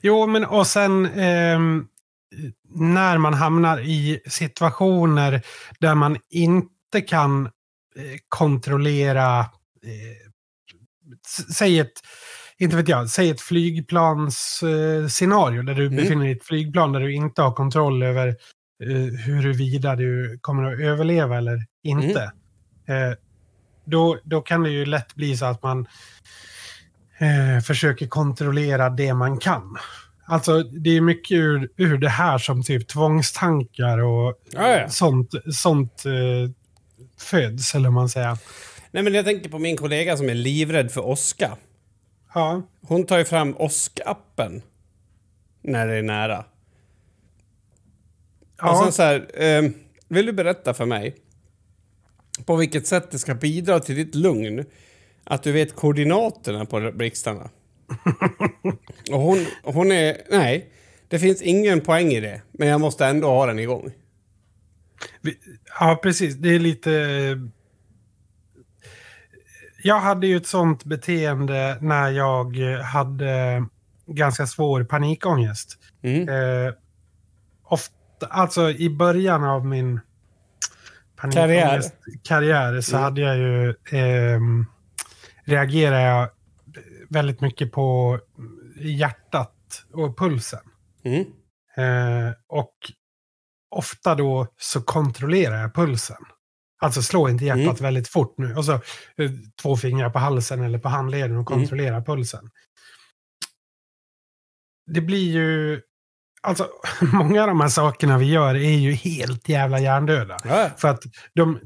Jo, men och sen ehm, när man hamnar i situationer där man inte kan eh, kontrollera, eh, säg ett, inte vet jag, säg ett flygplansscenario eh, där du Mm. befinner dig i ett flygplan där du inte har kontroll över eh, huruvida du kommer att överleva eller inte. Eh, då, då kan det ju lätt bli så att man eh, försöker kontrollera det man kan. Alltså det är mycket ur, ur det här som typ tvångstankar och Ja, ja. sånt, sånt eh, föds, eller man säger. Nej, men jag tänker på min kollega som är livrädd för åska. Ja, Hon tar ju fram åskappen när det är nära. Och ja. sen så här, eh, vill du berätta för mig på vilket sätt det ska bidra till ditt lugn att du vet koordinaterna på blixtarna? och hon, hon är... Nej, det finns ingen poäng i det, men jag måste ändå ha den igång. Ja, precis. Det är lite... Jag hade ju ett sånt beteende när jag hade ganska svår panikångest. Mm. Eh, ofta, alltså i början av min panikångest- karriär så Mm. hade jag ju... ehm, reagerade jag väldigt mycket på hjärtat och pulsen. Mm. Eh, och ofta då så kontrollerar jag pulsen. Alltså slå inte hjärtat Mm. väldigt fort nu. Och så eh, två fingrar på halsen eller på handleden Mm. och kontrollera pulsen. Det blir ju... Alltså, [LAUGHS] många av de här sakerna vi gör är ju helt jävla hjärndöda. Ja, För att de,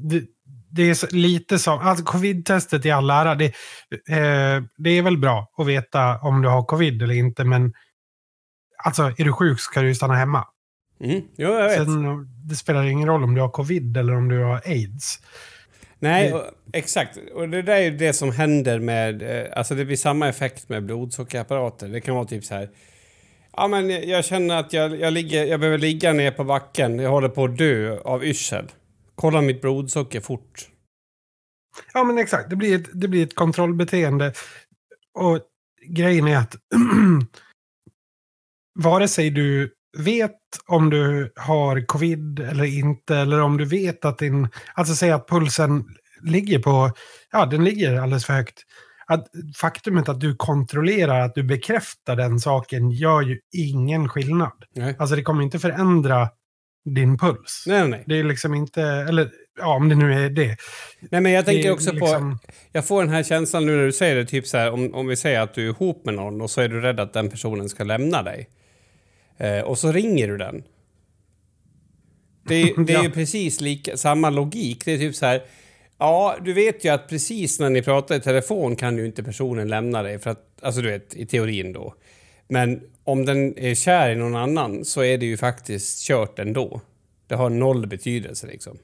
det, är lite som, alltså covid-testet i all ära, det, eh, det är väl bra att veta om du har covid eller inte, men alltså är du sjuk ska du ju stanna hemma. mm. Jo, jag vet. Sen, det spelar ingen roll om du har covid eller om du har aids. Nej, och, exakt. Och det där är ju det som händer med... Eh, alltså det blir samma effekt med blodsockerapparater. Det kan vara typ så här... Ja, men jag- jag känner att jag, jag, ligger, jag behöver ligga ner på backen. Jag håller på att dö av yrsel. Kolla mitt blodsocker fort. Ja, men exakt. Det blir ett, det blir ett kontrollbeteende. Och grejen är att [CLEARS THROAT] vare sig du vet om du har covid eller inte, eller om du vet att din... Alltså säg att pulsen ligger på... Ja, den ligger alldeles för högt. Att faktumet att du kontrollerar, att du bekräftar den saken, gör ju ingen skillnad. Nej. Alltså det kommer inte förändra din puls. Nej, nej. Det är liksom inte... Eller ja, om det nu är det. Nej, men jag tänker också på... liksom- Jag får den här känslan nu när du säger det, typ så här, om, om vi säger att du är ihop med någon och så är du rädd att den personen ska lämna dig. Eh, och så ringer du den. Det, är- [LAUGHS] det är ju Ja. precis lika, samma logik. Det är typ så här, ja, du vet ju att precis när ni pratar i telefon kan ju inte personen lämna dig, för att, alltså du vet, i teorin då. Men om den är kär i någon annan så är det ju faktiskt kört ändå. Det har noll betydelse liksom.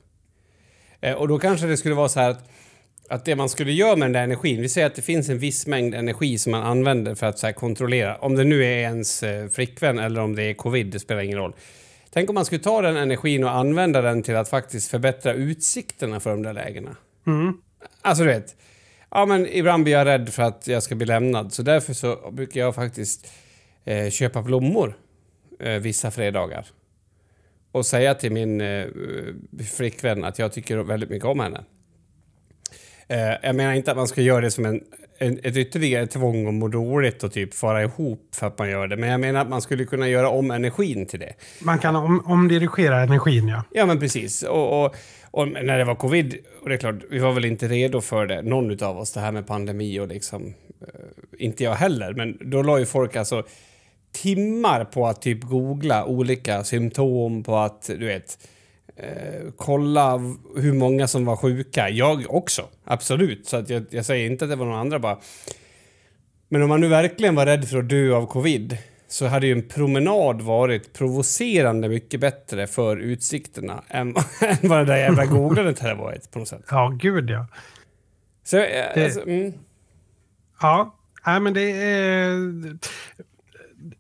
Eh, och då kanske det skulle vara så här att att det man skulle göra med den där energin, vi säger att det finns en viss mängd energi som man använder för att så kontrollera, om det nu är ens eh, flickvän eller om det är covid, det spelar ingen roll. Tänk om man skulle ta den energin och använda den till att faktiskt förbättra utsikterna för de där lägena. Mm. Alltså du vet, ja men ibland blir jag rädd för att jag ska bli lämnad så därför så brukar jag faktiskt eh, köpa blommor eh, vissa fredagar. Och säga till min eh, flickvän att jag tycker väldigt mycket om henne. Eh, jag menar inte att man ska göra det som en, en, ett ytterligare tvång att må dåligt och typ fara ihop för att man gör det. Men jag menar att man skulle kunna göra om energin till det. Man kan om, omdirigera energin, ja. Ja, men precis. Och, och, och när det var covid, och det är klart, vi var väl inte redo för det, någon av oss, det här med pandemi och liksom... Eh, inte jag heller, men då la ju folk alltså timmar på att typ googla olika symptom på att, du vet, eh, kolla hur många som var sjuka. Jag också, absolut. Så att jag, jag säger inte att det var någon andra bara. Men om man nu verkligen var rädd för att dö av covid så hade ju en promenad varit provocerande mycket bättre för utsikterna än, [LAUGHS] än vad det där jävla googlandet hade varit på något sätt. Ja, gud ja. Så, eh, Det- alltså, mm. Ja, nej, men det är...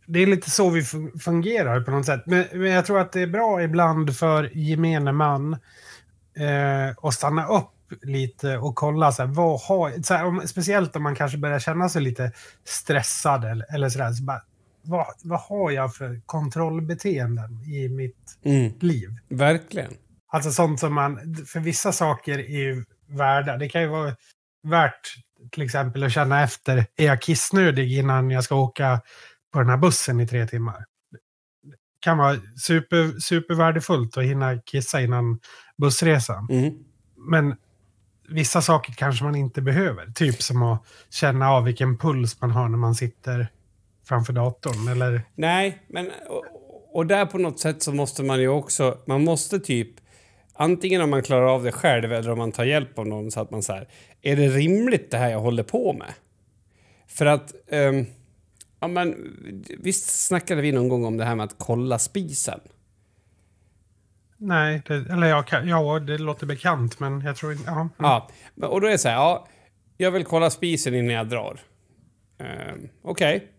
Det är lite så vi fun- fungerar på något sätt. Men, men jag tror att det är bra ibland för gemene man eh, att stanna upp lite och kolla. Så här, vad har, så här, om, speciellt om man kanske börjar känna sig lite stressad eller, eller sådär. Så bara, vad, vad har jag för kontrollbeteenden i mitt Mm. liv? Verkligen. Alltså sånt som man, för vissa saker är ju värda. Det kan ju vara värt till exempel att känna efter, är jag kissnödig innan jag ska åka på den här bussen i tre timmar? Det kan vara super, supervärdefullt att hinna kissa innan bussresan. Mm. Men vissa saker kanske man inte behöver. Typ som att känna av vilken puls man har när man sitter framför datorn. Eller, Nej, men och, och där på något sätt så måste man ju också, man måste typ antingen om man klarar av det själv eller om man tar hjälp av någon så att man så här, är det rimligt det här jag håller på med? För att, ehm, ja men visst snackade vi någon gång om det här med att kolla spisen? nej, det, eller jag kan, ja, det låter bekant men jag tror inte... Ja, Ja, och då är det så här, ja, jag vill kolla spisen innan jag drar. Ehm, Okej.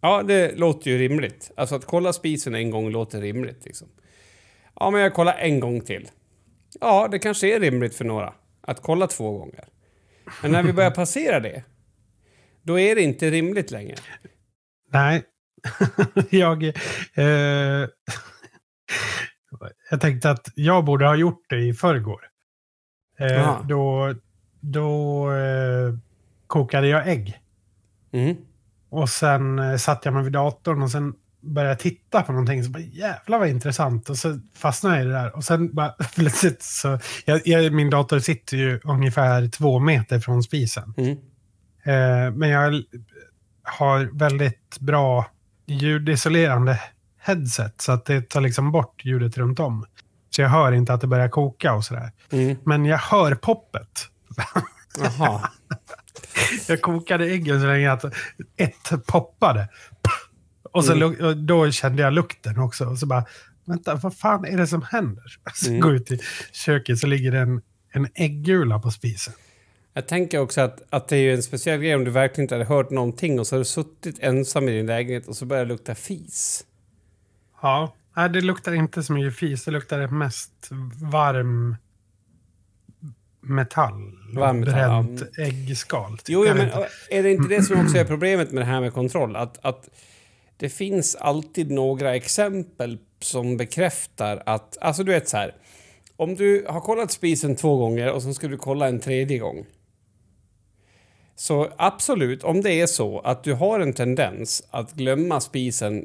Ja, det låter ju rimligt. Alltså att kolla spisen en gång låter rimligt. Liksom. Ja, men jag kollar en gång till. Ja, det kanske är rimligt för några att kolla två gånger. Men när vi börjar [LAUGHS] passera det, då är det inte rimligt längre. Nej. [LAUGHS] jag... Eh, jag tänkte att jag borde ha gjort det i förrgår. Eh, då då eh, kokade jag ägg. Mm. Och sen eh, satt jag mig vid datorn och sen började jag titta på någonting. Så bara, jävlar vad intressant. Och så fastnade jag i det där. Och sen bara [LAUGHS] plötsligt så... Jag, jag, min dator sitter ju ungefär två meter från spisen. Mm. Eh, men jag har väldigt bra ljudisolerande headset. Så att det tar liksom bort ljudet runt om. Så jag hör inte att det börjar koka och sådär. Mm. Men jag hör poppet. Jaha. [LAUGHS] Jag kokade äggen så länge att ett poppade. Och så Mm. och då kände jag lukten också. Och så bara, vänta, vad fan är det som händer? [LAUGHS] Så Mm. går ut i köket så ligger det en, en äggula på spisen. Jag tänker också att, att det är ju en speciell grej om du verkligen inte hade hört någonting och så har du suttit ensam i din lägenhet och så börjar det lukta fis. Ja, nej, det luktar inte så mycket fis. Det luktar mest varm metall. Varm metall, Bränt äggskal. typ. Jo, ja, men är det inte det som också är problemet med det här med kontroll? Att, att det finns alltid några exempel som bekräftar att... Alltså du vet så här. Om du har kollat spisen två gånger och så ska du kolla en tredje gång. Så absolut, om det är så att du har en tendens att glömma spisen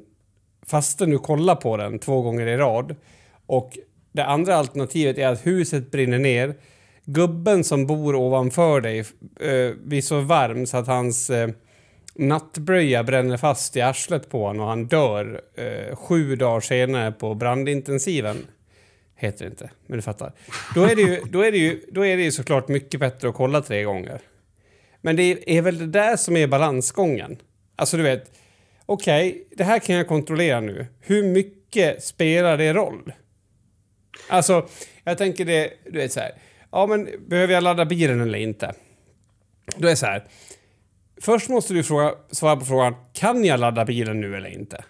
fastän du kollar på den två gånger i rad och det andra alternativet är att huset brinner ner gubben som bor ovanför dig eh, blir så varm så att hans eh, nattbröja bränner fast i arslet på honom och han dör eh, sju dagar senare på brandintensiven. Heter det inte, men du fattar. Då är det ju, då är det ju, då är det ju såklart mycket bättre att kolla tre gånger. Men det är väl det där som är balansgången. Alltså du vet, okej, det här kan jag kontrollera nu. Hur mycket spelar det roll? Alltså, jag tänker det, du vet så här. Ja, men behöver jag ladda bilen eller inte? Då är det så här. Först måste du fråga, svara på frågan, kan jag ladda bilen nu eller inte?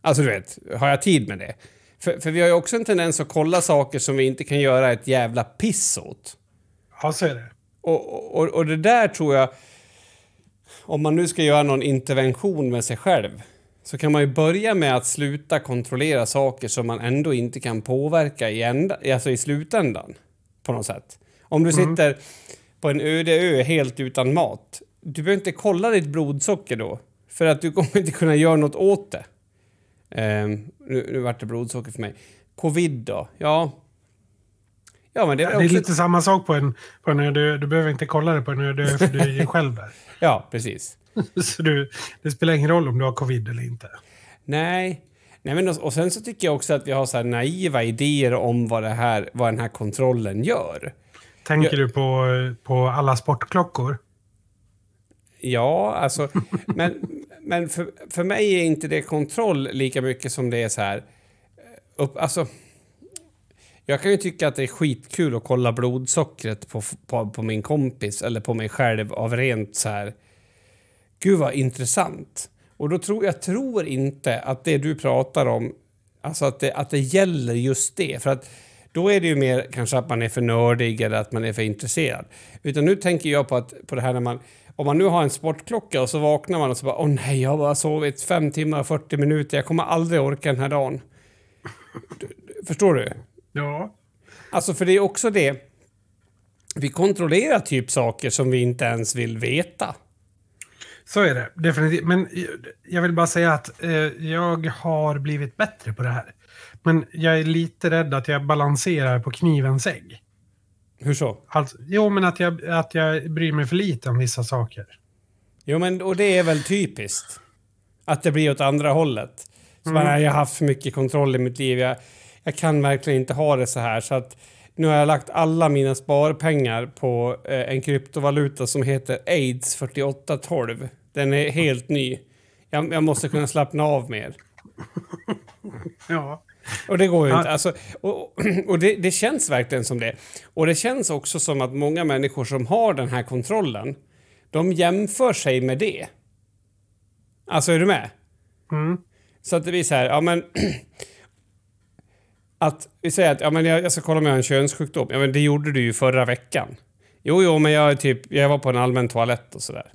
Alltså du vet, har jag tid med det? För, för vi har ju också en tendens att kolla saker som vi inte kan göra ett jävla piss åt. Ja, så är det. Och, och, och det där tror jag, om man nu ska göra någon intervention med sig själv, så kan man ju börja med att sluta kontrollera saker som man ändå inte kan påverka i, ända, alltså i slutändan. På något sätt. Om du sitter på en öde ö helt utan mat, du behöver inte kolla ditt blodsocker då. För att du kommer inte kunna göra något åt det. Ehm, nu, nu vart det blodsocker för mig. Covid då? Ja. Ja, men det är, Det är också... lite samma sak på en, på en öde. Du behöver inte kolla det på en öde för du är ju [LAUGHS] själv där. Ja, precis. [LAUGHS] Så du, det spelar ingen roll om du har covid eller inte. Nej. Nej men och, och sen så tycker jag också att vi har så naiva idéer om vad, det här, vad den här kontrollen gör. Tänker du på, på alla sportklockor? Ja, alltså, [LAUGHS] men, men för, för mig är inte det kontroll lika mycket som det är så här... eh, Upp, alltså, jag kan ju tycka att det är skitkul att kolla blodsockret på, på, på min kompis eller på mig själv av rent så här... Gud vad intressant. Och då tror jag tror inte att det du pratar om, alltså att det, att det gäller just det. För att då är det ju mer kanske att man är för nördig eller att man är för intresserad. Utan nu tänker jag på, att, på det här när man, om man nu har en sportklocka och så vaknar man och så bara åh nej, jag har bara sovit fem timmar och 40 minuter, jag kommer aldrig orka den här dagen. [LAUGHS] Förstår du? Ja. Alltså för det är också det, vi kontrollerar typ saker som vi inte ens vill veta. Så är det, definitivt. Men jag vill bara säga att eh, jag har blivit bättre på det här. Men jag är lite rädd att jag balanserar på knivens ägg. Hur så? Alltså, jo, men att jag, att jag bryr mig för lite om vissa saker. Jo, men och det är väl typiskt. Att det blir åt andra hållet. Så Mm. bara, jag har haft för mycket kontroll i mitt liv. Jag, jag kan verkligen inte ha det så här. Så att nu har jag lagt alla mina sparpengar på eh, en kryptovaluta som heter AIDS 4812. Den är helt ny. Jag, jag måste kunna slappna av mer. Ja. Och det går ju inte. Alltså, och och det, det känns verkligen som det. Och det känns också som att många människor som har den här kontrollen, de jämför sig med det. Alltså, är du med? Mm. Så att det blir så här, ja men... [CLEARS THROAT] Att vi säger att ja, men jag, jag ska kolla om jag har en könssjukdom. Ja, men det gjorde du ju förra veckan. Jo, jo, men jag, typ, jag var på en allmän toalett och sådär.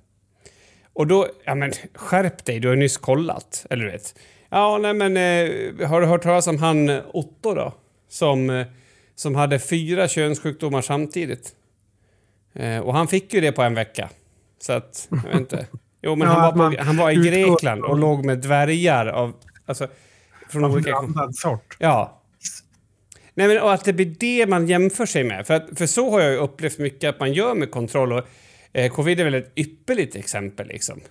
Och då, ja men skärp dig, du har ju nyss kollat. Eller du vet. Ja, nej men eh, har du hört talas om han eh, Otto då? Som, eh, som hade fyra könssjukdomar samtidigt. Eh, och han fick ju det på en vecka. Så att, jag vet inte. Jo, men [LAUGHS] Ja, han, var på, han var i Grekland och låg med dvärgar av... Alltså, från olika... sort. Ja. Nej, men och att det blir det man jämför sig med. För, att, för så har jag ju upplevt mycket att man gör med kontroll. Och, eh, covid är väl ett ypperligt exempel. Liksom.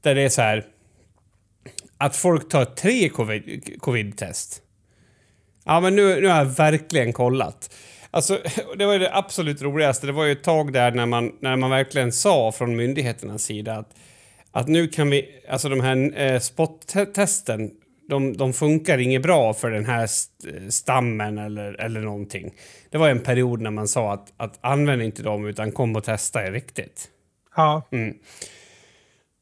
Där det är så här... Att folk tar tre covid- covid-test. Ja, men nu, nu har jag verkligen kollat. Alltså, [LAUGHS] det var ju det absolut roligaste. Det var ju ett tag där när man, när man verkligen sa från myndigheternas sida att, att nu kan vi... Alltså de här eh, spot-testen, de, de funkar inget bra för den här st- stammen eller, eller någonting. Det var en period när man sa att, att använd inte dem utan kom och testa er riktigt. Ja.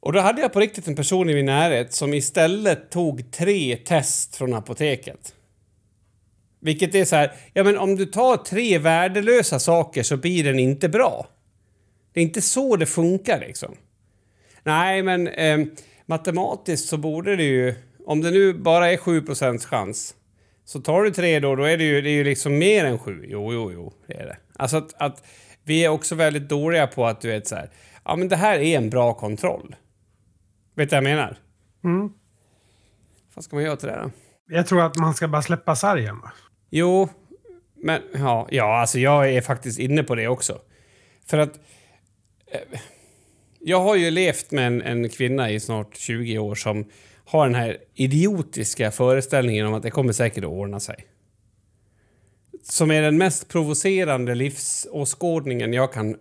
Och då hade jag på riktigt en person i min närhet som istället tog tre test från apoteket. Vilket är så här, ja men om du tar tre värdelösa saker så blir den inte bra. Det är inte så det funkar liksom. Nej, men eh, matematiskt så borde det ju, om det nu bara är 7% chans, så tar du tre då, då är det ju, det är ju liksom mer än sju. Jo, jo, jo, det är det. Alltså att, att vi är också väldigt dåliga på att du vet så här, ja men det här är en bra kontroll. Vet du vad jag menar? Mm. Vad ska man göra till det då? Jag tror att man ska bara släppa sargen. va? Jo, men ja, ja, alltså jag är faktiskt inne på det också. För att eh, jag har ju levt med en, en kvinna i snart 20 år som har den här idiotiska föreställningen om att det kommer säkert att ordna sig. Som är den mest provocerande livsåskådningen jag kan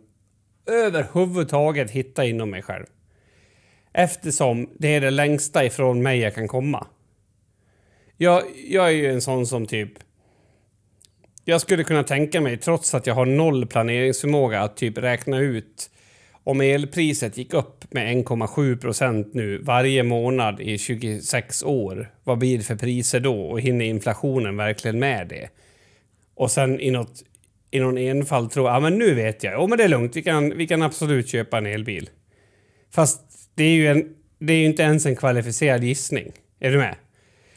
överhuvudtaget hitta inom mig själv. Eftersom det är det längsta ifrån mig jag kan komma. Jag, jag är ju en sån som typ... Jag skulle kunna tänka mig, trots att jag har noll planeringsförmåga, att typ räkna ut om elpriset gick upp med 1,7 procent nu varje månad i 26 år, vad blir det för priser då? Och hinner inflationen verkligen med det? Och sen i, något, i någon enfald tror ja men nu vet jag, oh, men det är lugnt, vi kan, vi kan absolut köpa en elbil. Fast det är ju en, det är ju inte ens en kvalificerad gissning. Är du med?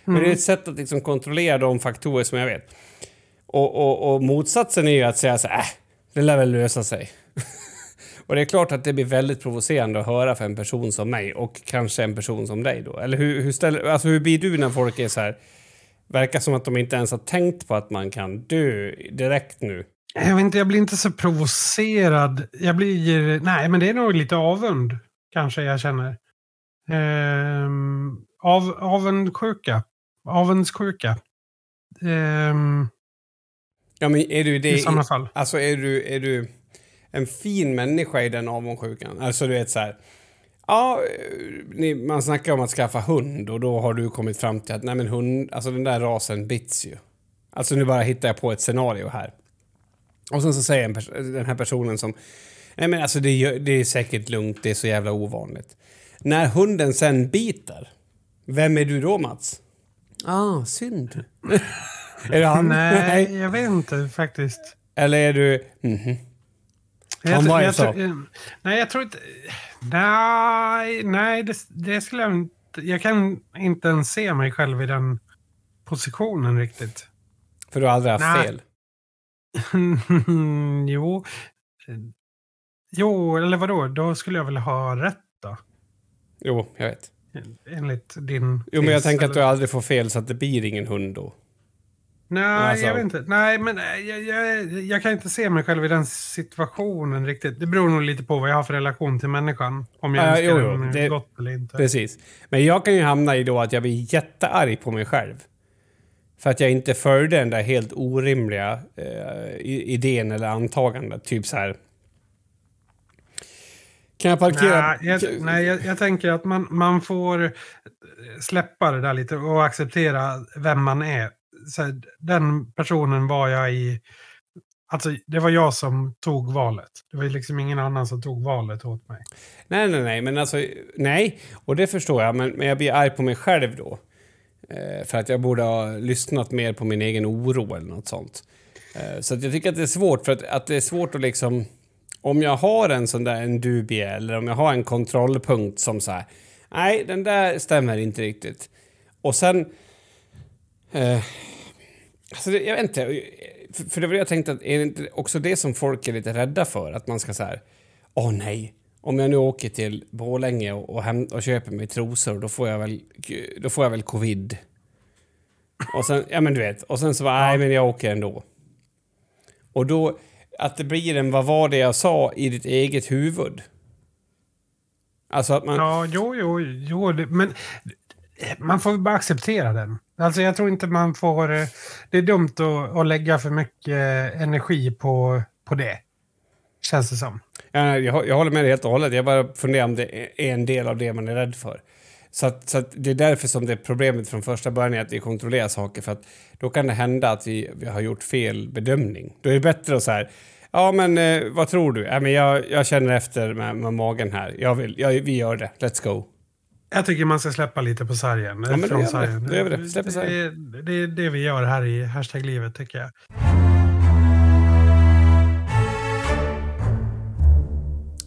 Men det är ett sätt att liksom kontrollera de faktorer som jag vet. Och, och, och motsatsen är ju att säga så här, äh, det lär väl lösa sig. [LAUGHS] och det är klart att det blir väldigt provocerande att höra för en person som mig och kanske en person som dig då. Eller hur, hur, ställer, alltså hur blir du när folk är så här, verkar som att de inte ens har tänkt på att man kan dö direkt nu? Jag vet inte, jag blir inte så provocerad. Jag blir, nej men det är nog lite avund kanske jag känner. Ehm, av, avundsjuka. Avundssjuka. Ehm, Ja, men är du det I sådana fall. Alltså är du, är du en fin människa i den avundsjukan? Alltså du vet så här. Ja, ni, man snackar om att skaffa hund och då har du kommit fram till att nej men hund, alltså den där rasen bits ju. Alltså nu bara hittar jag på ett scenario här. Och sen så säger en pers- den här personen som nej men alltså det, det är säkert lugnt, det är så jävla ovanligt. När hunden sen biter, vem är du då Mats? Ah, synd. [LAUGHS] är det han? [LAUGHS] nej, jag vet inte faktiskt. Eller är du... Mhm. Han var ju så. nej, jag tror inte... Nej, nej det, det skulle jag inte... Jag kan inte ens se mig själv i den positionen riktigt. För du har aldrig haft Nej. fel. [LAUGHS] jo. Jo, eller vadå? Då skulle jag väl ha rätt då? Jo, jag vet. Enligt din Jo, men jag tänker att du eller? aldrig får fel så att det blir ingen hund då. Nej, Alltså- jag vet inte. Nej, men nej, jag, jag, jag kan inte se mig själv i den situationen riktigt. Det beror nog lite på vad jag har för relation till människan. Om jag Ja, önskar jo, jo, det- gott eller inte. Precis. Men jag kan ju hamna i då att jag blir jättearg på mig själv. För att jag inte följde den där helt orimliga eh, idén eller antagandet. Typ så här. Kan jag parkera? Nej, jag, nej jag, jag tänker att man, man får eh, släppa det där lite och acceptera vem man är. Så här, den personen var jag i... Alltså, det var jag som tog valet. Det var ju liksom ingen annan som tog valet åt mig. Nej, nej, nej, men alltså nej. Och det förstår jag, men, men jag blir arg på mig själv då. Eh, för att jag borde ha lyssnat mer på min egen oro eller något sånt. Eh, så att jag tycker att det är svårt, för att, att det är svårt att liksom... Om jag har en sån där en dubie eller om jag har en kontrollpunkt som så här... Nej, den där stämmer inte riktigt. Och sen... Eh, alltså det, jag vet inte. För, för det var det jag tänkte att är det inte också det som folk är lite rädda för? Att man ska så här... Åh nej, om jag nu åker till Borlänge och, och, häm- och köper mig trosor, då får jag väl, då får jag väl covid. Och sen, ja men du vet, och sen så bara, nej men jag åker ändå. Och då, att det blir en vad var det jag sa i ditt eget huvud. Alltså att man... Ja, jo, jo, jo. Men man får bara acceptera den. Alltså jag tror inte man får... Eh, det är dumt att, att lägga för mycket eh, energi på, på det. Känns det som. Ja, jag, jag håller med dig helt och hållet. Jag bara funderar om det är en del av det man är rädd för. Så, att, så att det är därför som det problemet från första början är att vi kontrollerar saker. För att då kan det hända att vi, vi har gjort fel bedömning. Då är det bättre att så här, ja men eh, vad tror du? Ja, men jag, jag känner efter med, med magen här. Jag vill, jag, vi gör det. Let's go. Jag tycker man ska släppa lite på sargen. Ja, men från det. sargen. Det. Släpper sargen. Det, det är det vi gör här i hashtag livet tycker jag.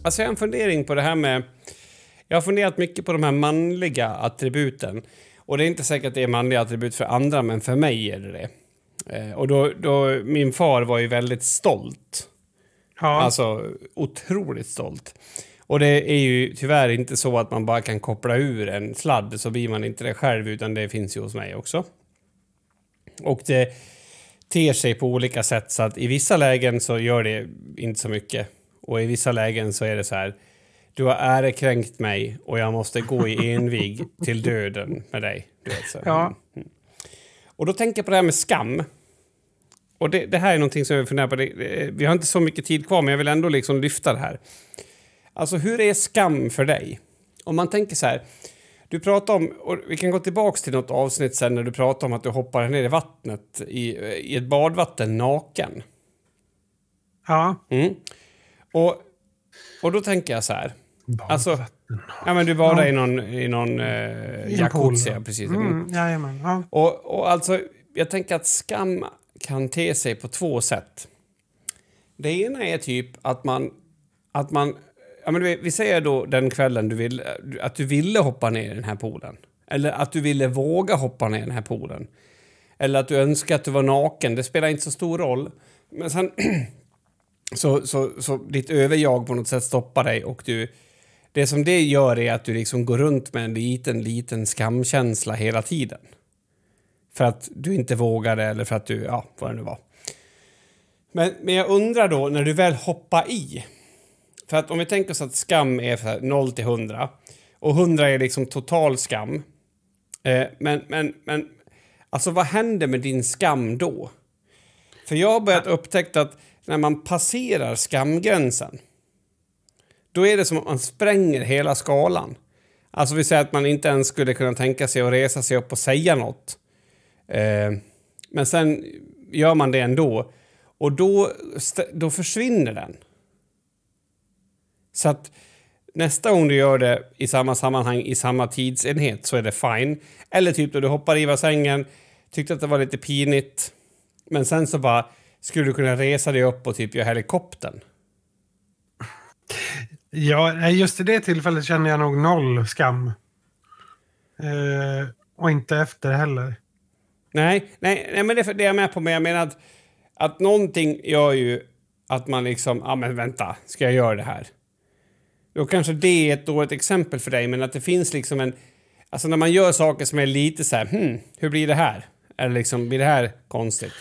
Alltså jag har en fundering på det här med... Jag har funderat mycket på de här manliga attributen. Och det är inte säkert att det är manliga attribut för andra, men för mig är det det. Eh, och då, då, min far var ju väldigt stolt. Ja, Alltså otroligt stolt. Och det är ju tyvärr inte så att man bara kan koppla ur en sladd så blir man inte det själv utan det finns ju hos mig också. Och det ter sig på olika sätt så att i vissa lägen så gör det inte så mycket. Och i vissa lägen så är det så här. Du har ärekränkt mig och jag måste gå i envig till döden med dig. Ja. Mm. Och då tänker jag på det här med skam. Och det, det här är någonting som jag funderar på. Det, vi har inte så mycket tid kvar, men jag vill ändå liksom lyfta det här. Alltså, hur är skam för dig? Om man tänker så här. Du pratar om, och vi kan gå tillbaks till något avsnitt sen när du pratar om att du hoppar ner i vattnet i, i ett badvatten naken. ja. Mm. Och Och då tänker jag så här. Badvatten. Alltså, ja, men du badar Ja. i någon, i någon eh, jacuzzi, precis. Mm, jajamän. Ja. Och, och alltså, jag tänker att skam kan te sig på två sätt. Det ena är typ att man... Att man ja, men du vet, vi säger då den kvällen du vill, att du ville hoppa ner i den här poolen. Eller att du ville våga hoppa ner i den här poolen. Eller att du önskar att du var naken. Det spelar inte så stor roll. Men sen... [CLEARS THROAT] så, så, så ditt överjag på något sätt stoppar dig och du... Det som det gör är att du liksom går runt med en liten, liten skamkänsla hela tiden. För att du inte vågade eller för att du, ja, vad det nu var. Men, men jag undrar då, när du väl hoppar i. För att om vi tänker oss att skam är så här 0 till 100 och 100 är liksom total skam. Eh, men, men, men, alltså vad händer med din skam då? För jag har börjat upptäcka att när man passerar skamgränsen då är det som att man spränger hela skalan. Alltså vi säger att man inte ens skulle kunna tänka sig att resa sig upp och säga något. Eh, men sen gör man det ändå. Och då, då försvinner den. Så att nästa gång du gör det i samma sammanhang, i samma tidsenhet, så är det fine. Eller typ då du hoppar i bassängen, tyckte att det var lite pinigt, men sen så bara skulle du kunna resa dig upp och typ göra helikoptern. Ja, just i det tillfället känner jag nog noll skam. Eh, och inte efter heller. Nej, nej, nej men det, är- det är jag med på. Men jag menar att, att någonting gör ju att man liksom, ja men vänta, ska jag göra det här? Då kanske det är ett dåligt exempel för dig, men att det finns liksom en... Alltså när man gör saker som är lite så här, hmm, hur blir det här? Eller liksom, blir det här konstigt?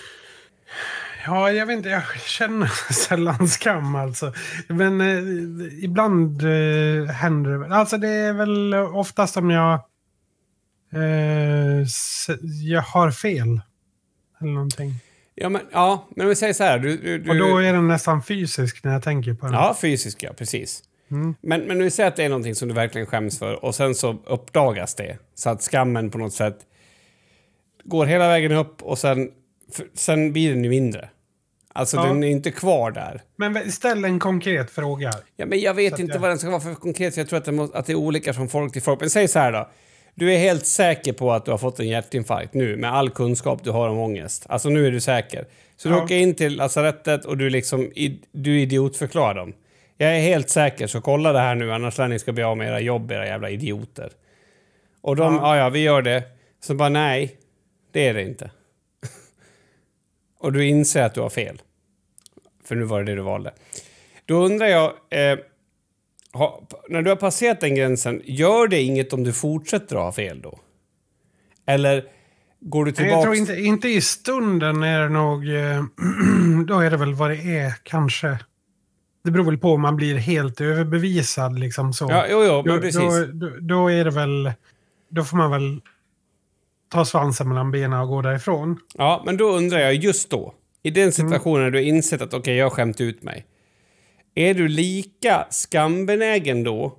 Ja, jag vet inte. Jag känner [LAUGHS] sällan skam alltså. Men eh, ibland eh, händer det. väl. Alltså det är väl oftast om jag, eh, jag har fel. Eller någonting. Ja, men, ja, men om vi säger så här, du, du Och då är den nästan fysisk när jag tänker på den. Ja, fysisk, ja, precis. Mm. Men, men vi säger att det är någonting som du verkligen skäms för och sen så uppdagas det. Så att skammen på något sätt går hela vägen upp och sen, för, sen blir den ju mindre. Alltså Ja. den är inte kvar där. Men ställ en konkret fråga. Ja, men jag vet inte jag- vad den ska vara för konkret, jag tror att det, må, att det är olika från folk till folk. Men säg så här då. Du är helt säker på att du har fått en hjärtinfarkt nu med all kunskap du har om ångest. Alltså nu är du säker. Så du Ja. åker in till lasarettet och du liksom du idiotförklarar dem. Jag är helt säker, så kolla det här nu annars lär ni ska bli av med era jobb, era jävla idioter. Och de, ja, ja, vi gör det. Så bara nej, det är det inte. [LAUGHS] och du inser att du har fel. För nu var det det du valde. Då undrar jag, eh, ha, när du har passerat den gränsen, gör det inget om du fortsätter att ha fel då? Eller går du tillbaka? Jag tror inte, inte i stunden är det nog... eh, [CLEARS THROAT] då är det väl vad det är, kanske. Det beror väl på om man blir helt överbevisad liksom så. Ja, jo, jo, men då, precis. då, då, då är det väl... Då får man väl ta svansen mellan benen och gå därifrån. Ja, men då undrar jag just då, i Mm. den situationen när du har insett att okej, jag har skämt ut mig. Är du lika skambenägen då?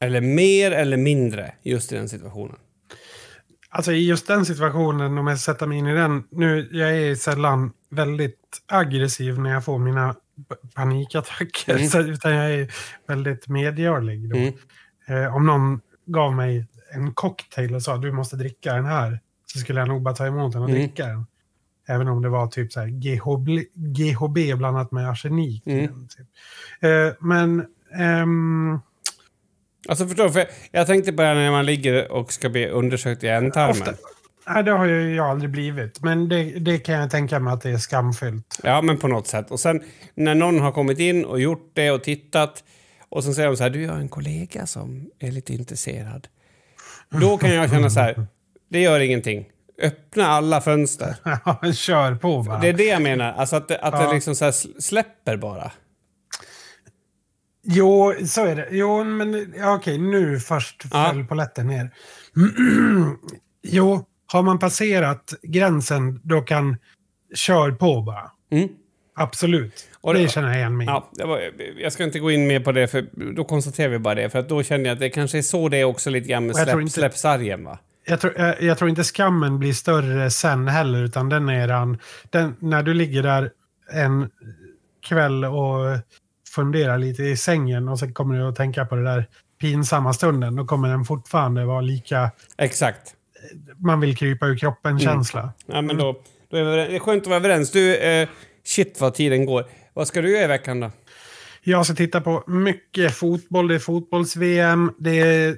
Eller mer eller mindre just i den situationen? Alltså i just den situationen, om jag sätter mig in i den. Nu, jag är sällan väldigt aggressiv när jag får mina panikattacker. Mm. [LAUGHS] Så, utan jag är väldigt medgörlig. Mm. Eh, om någon gav mig en cocktail och sa du måste dricka den här. Så skulle jag nog bara ta emot den och Mm. dricka den. Även om det var typ så här GHB, GHB blandat med arsenik. Mm. Typ. Eh, men... ehm, Alltså förstår? För jag tänkte på det här när man ligger och ska bli undersökt i ändtarmen. ofta, nej, det har ju jag aldrig blivit. Men det, det kan jag tänka mig att det är skamfyllt. Ja, men på något sätt. Och sen när någon har kommit in och gjort det och tittat och sen säger de så här, du jag har en kollega som är lite intresserad. Då kan jag känna så här, det gör ingenting. Öppna alla fönster. [LAUGHS] Ja, Kör på bara. Det är det jag menar, alltså att det, att det Ja. liksom så släpper bara. Jo, så är det. Jo, men ja, okej, nu först Ja. föll polletten ner. [CLEARS THROAT] jo, har man passerat gränsen, då kan kör på bara. Mm. Absolut. Och det det- känner jag igen mig. Ja, det var, jag ska inte gå in mer på det, för då konstaterar vi bara det. För att då känner jag att det kanske är så det är också lite grann med släpp, inte- släppsargen, va? Jag tror, jag, jag tror inte skammen blir större sen heller, utan den är den, den, när du ligger där en kväll och fundera lite i sängen och sen kommer du att tänka på det där pinsamma stunden. Då kommer den fortfarande vara lika Exakt. Man vill krypa ur kroppen-känsla. Ja, men då, då är det är skönt att vara överens. Du, eh, shit vad tiden går. Vad ska du göra i veckan då? Jag ska titta på mycket fotboll. Det är fotbolls-VM. Det är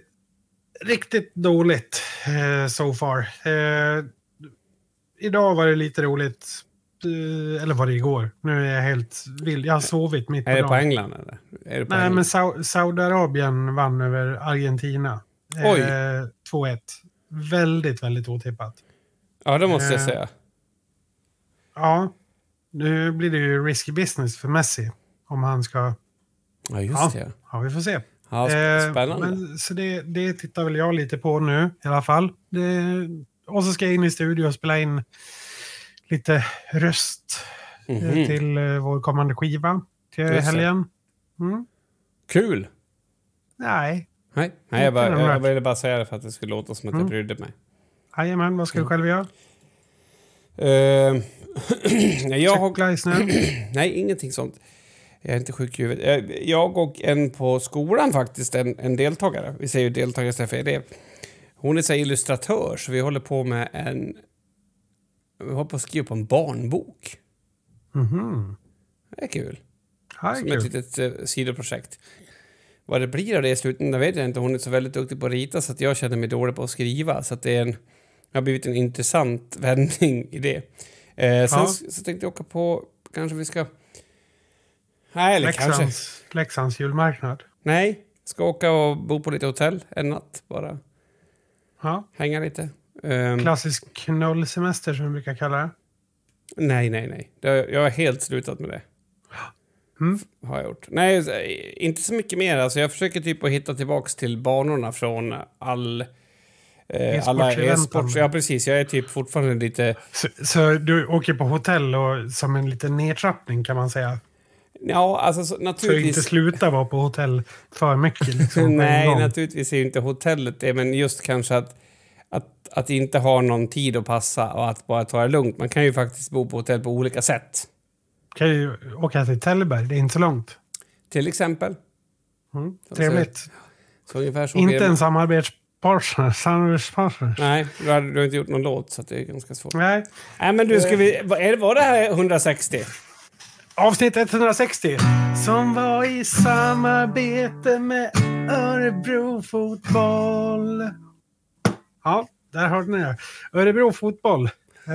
riktigt dåligt eh, so far. Eh, idag var det lite roligt. Eh, eller var det igår? Nu är jag helt vild. Jag har sovit mitt på Är det på dagen. England eller? Är det på Nej, England? men Sau- Saudiarabien vann över Argentina. Eh, 2-1. Väldigt, väldigt otippat. Ja, det måste jag Eh, säga. Ja, nu blir det ju risky business för Messi. Om han ska... Ja, just det. ja vi får se. Ja, Eh, spännande. Men, så det, det tittar väl jag lite på nu i alla fall. Det, och så ska jag in i studio och spela in lite röst eh, Mhm. till eh, vår kommande skiva till helgen. Mm. Kul! Nej, Nej, Nej jag, bara, jag, ville bara säga det för att det skulle låta som att jag Mm. brydde mig. jajamän, vad ska Mm. du själv göra? [CLEARS THROAT] Nej, jag har... [CLEARS THROAT] Nej, ingenting sånt. Jag är inte sjuk i huvudet. Eh, Jag och en på skolan faktiskt, en, en deltagare. Vi säger ju deltagare istället för elev. Hon är så illustratör, så vi håller på med en... Vi håller på att skriva på en barnbok. Mhm. Det är kul. Som kul. ett litet eh, sidoprojekt. Vad det blir av det i slutändan vet jag inte. Hon är så väldigt duktig på att rita så att jag känner mig dålig på att skriva. Så att det är en, det har blivit en intressant [LAUGHS] vändning i det. Eh, sen Ja. så, så tänkte jag åka på, kanske vi ska... Nej, eller kanske. Leksands, Leksands julmarknad. Nej, ska åka och bo på lite hotell en natt bara. Ja. Hänga lite. Ehm, Klassisk knullsemester som vi brukar kalla det. nej, nej, nej. Jag har helt slutat med det. Mm. Har jag gjort. Nej, så- inte så mycket mer. Alltså, jag försöker typ att hitta tillbaks till banorna från all... Eh, alla e-sports... Ja, precis. Jag är typ fortfarande lite... Så, så du åker på hotell och som en liten nedtrappning kan man säga. Ja, alltså så, Så du inte naturligtvis... sluta vara på hotell för mycket. Liksom, Nej, naturligtvis är ju inte hotellet det, men just kanske att, att, att inte ha någon tid att passa och att bara ta det lugnt. Man kan ju faktiskt bo på hotell på olika sätt. Kan ju åka till Tällberg, det är inte så långt. Till exempel. Mm. Så- Trevligt. Så ungefär så Inte en samarbetspartner. samarbetspartner. Nej, du har, du har inte gjort någon låt så det är ganska svårt. Nej. Nej, men du, ska vi... Är var det här 160? Avsnitt 160. Som var i samarbete med Örebro Fotboll. Ja, där hörde ni det. Örebro Fotboll. [LAUGHS]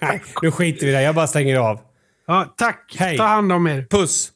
Nej, nu skiter vi i det. Jag bara stänger av. Ja, tack. Hej. Ta hand om er. Puss!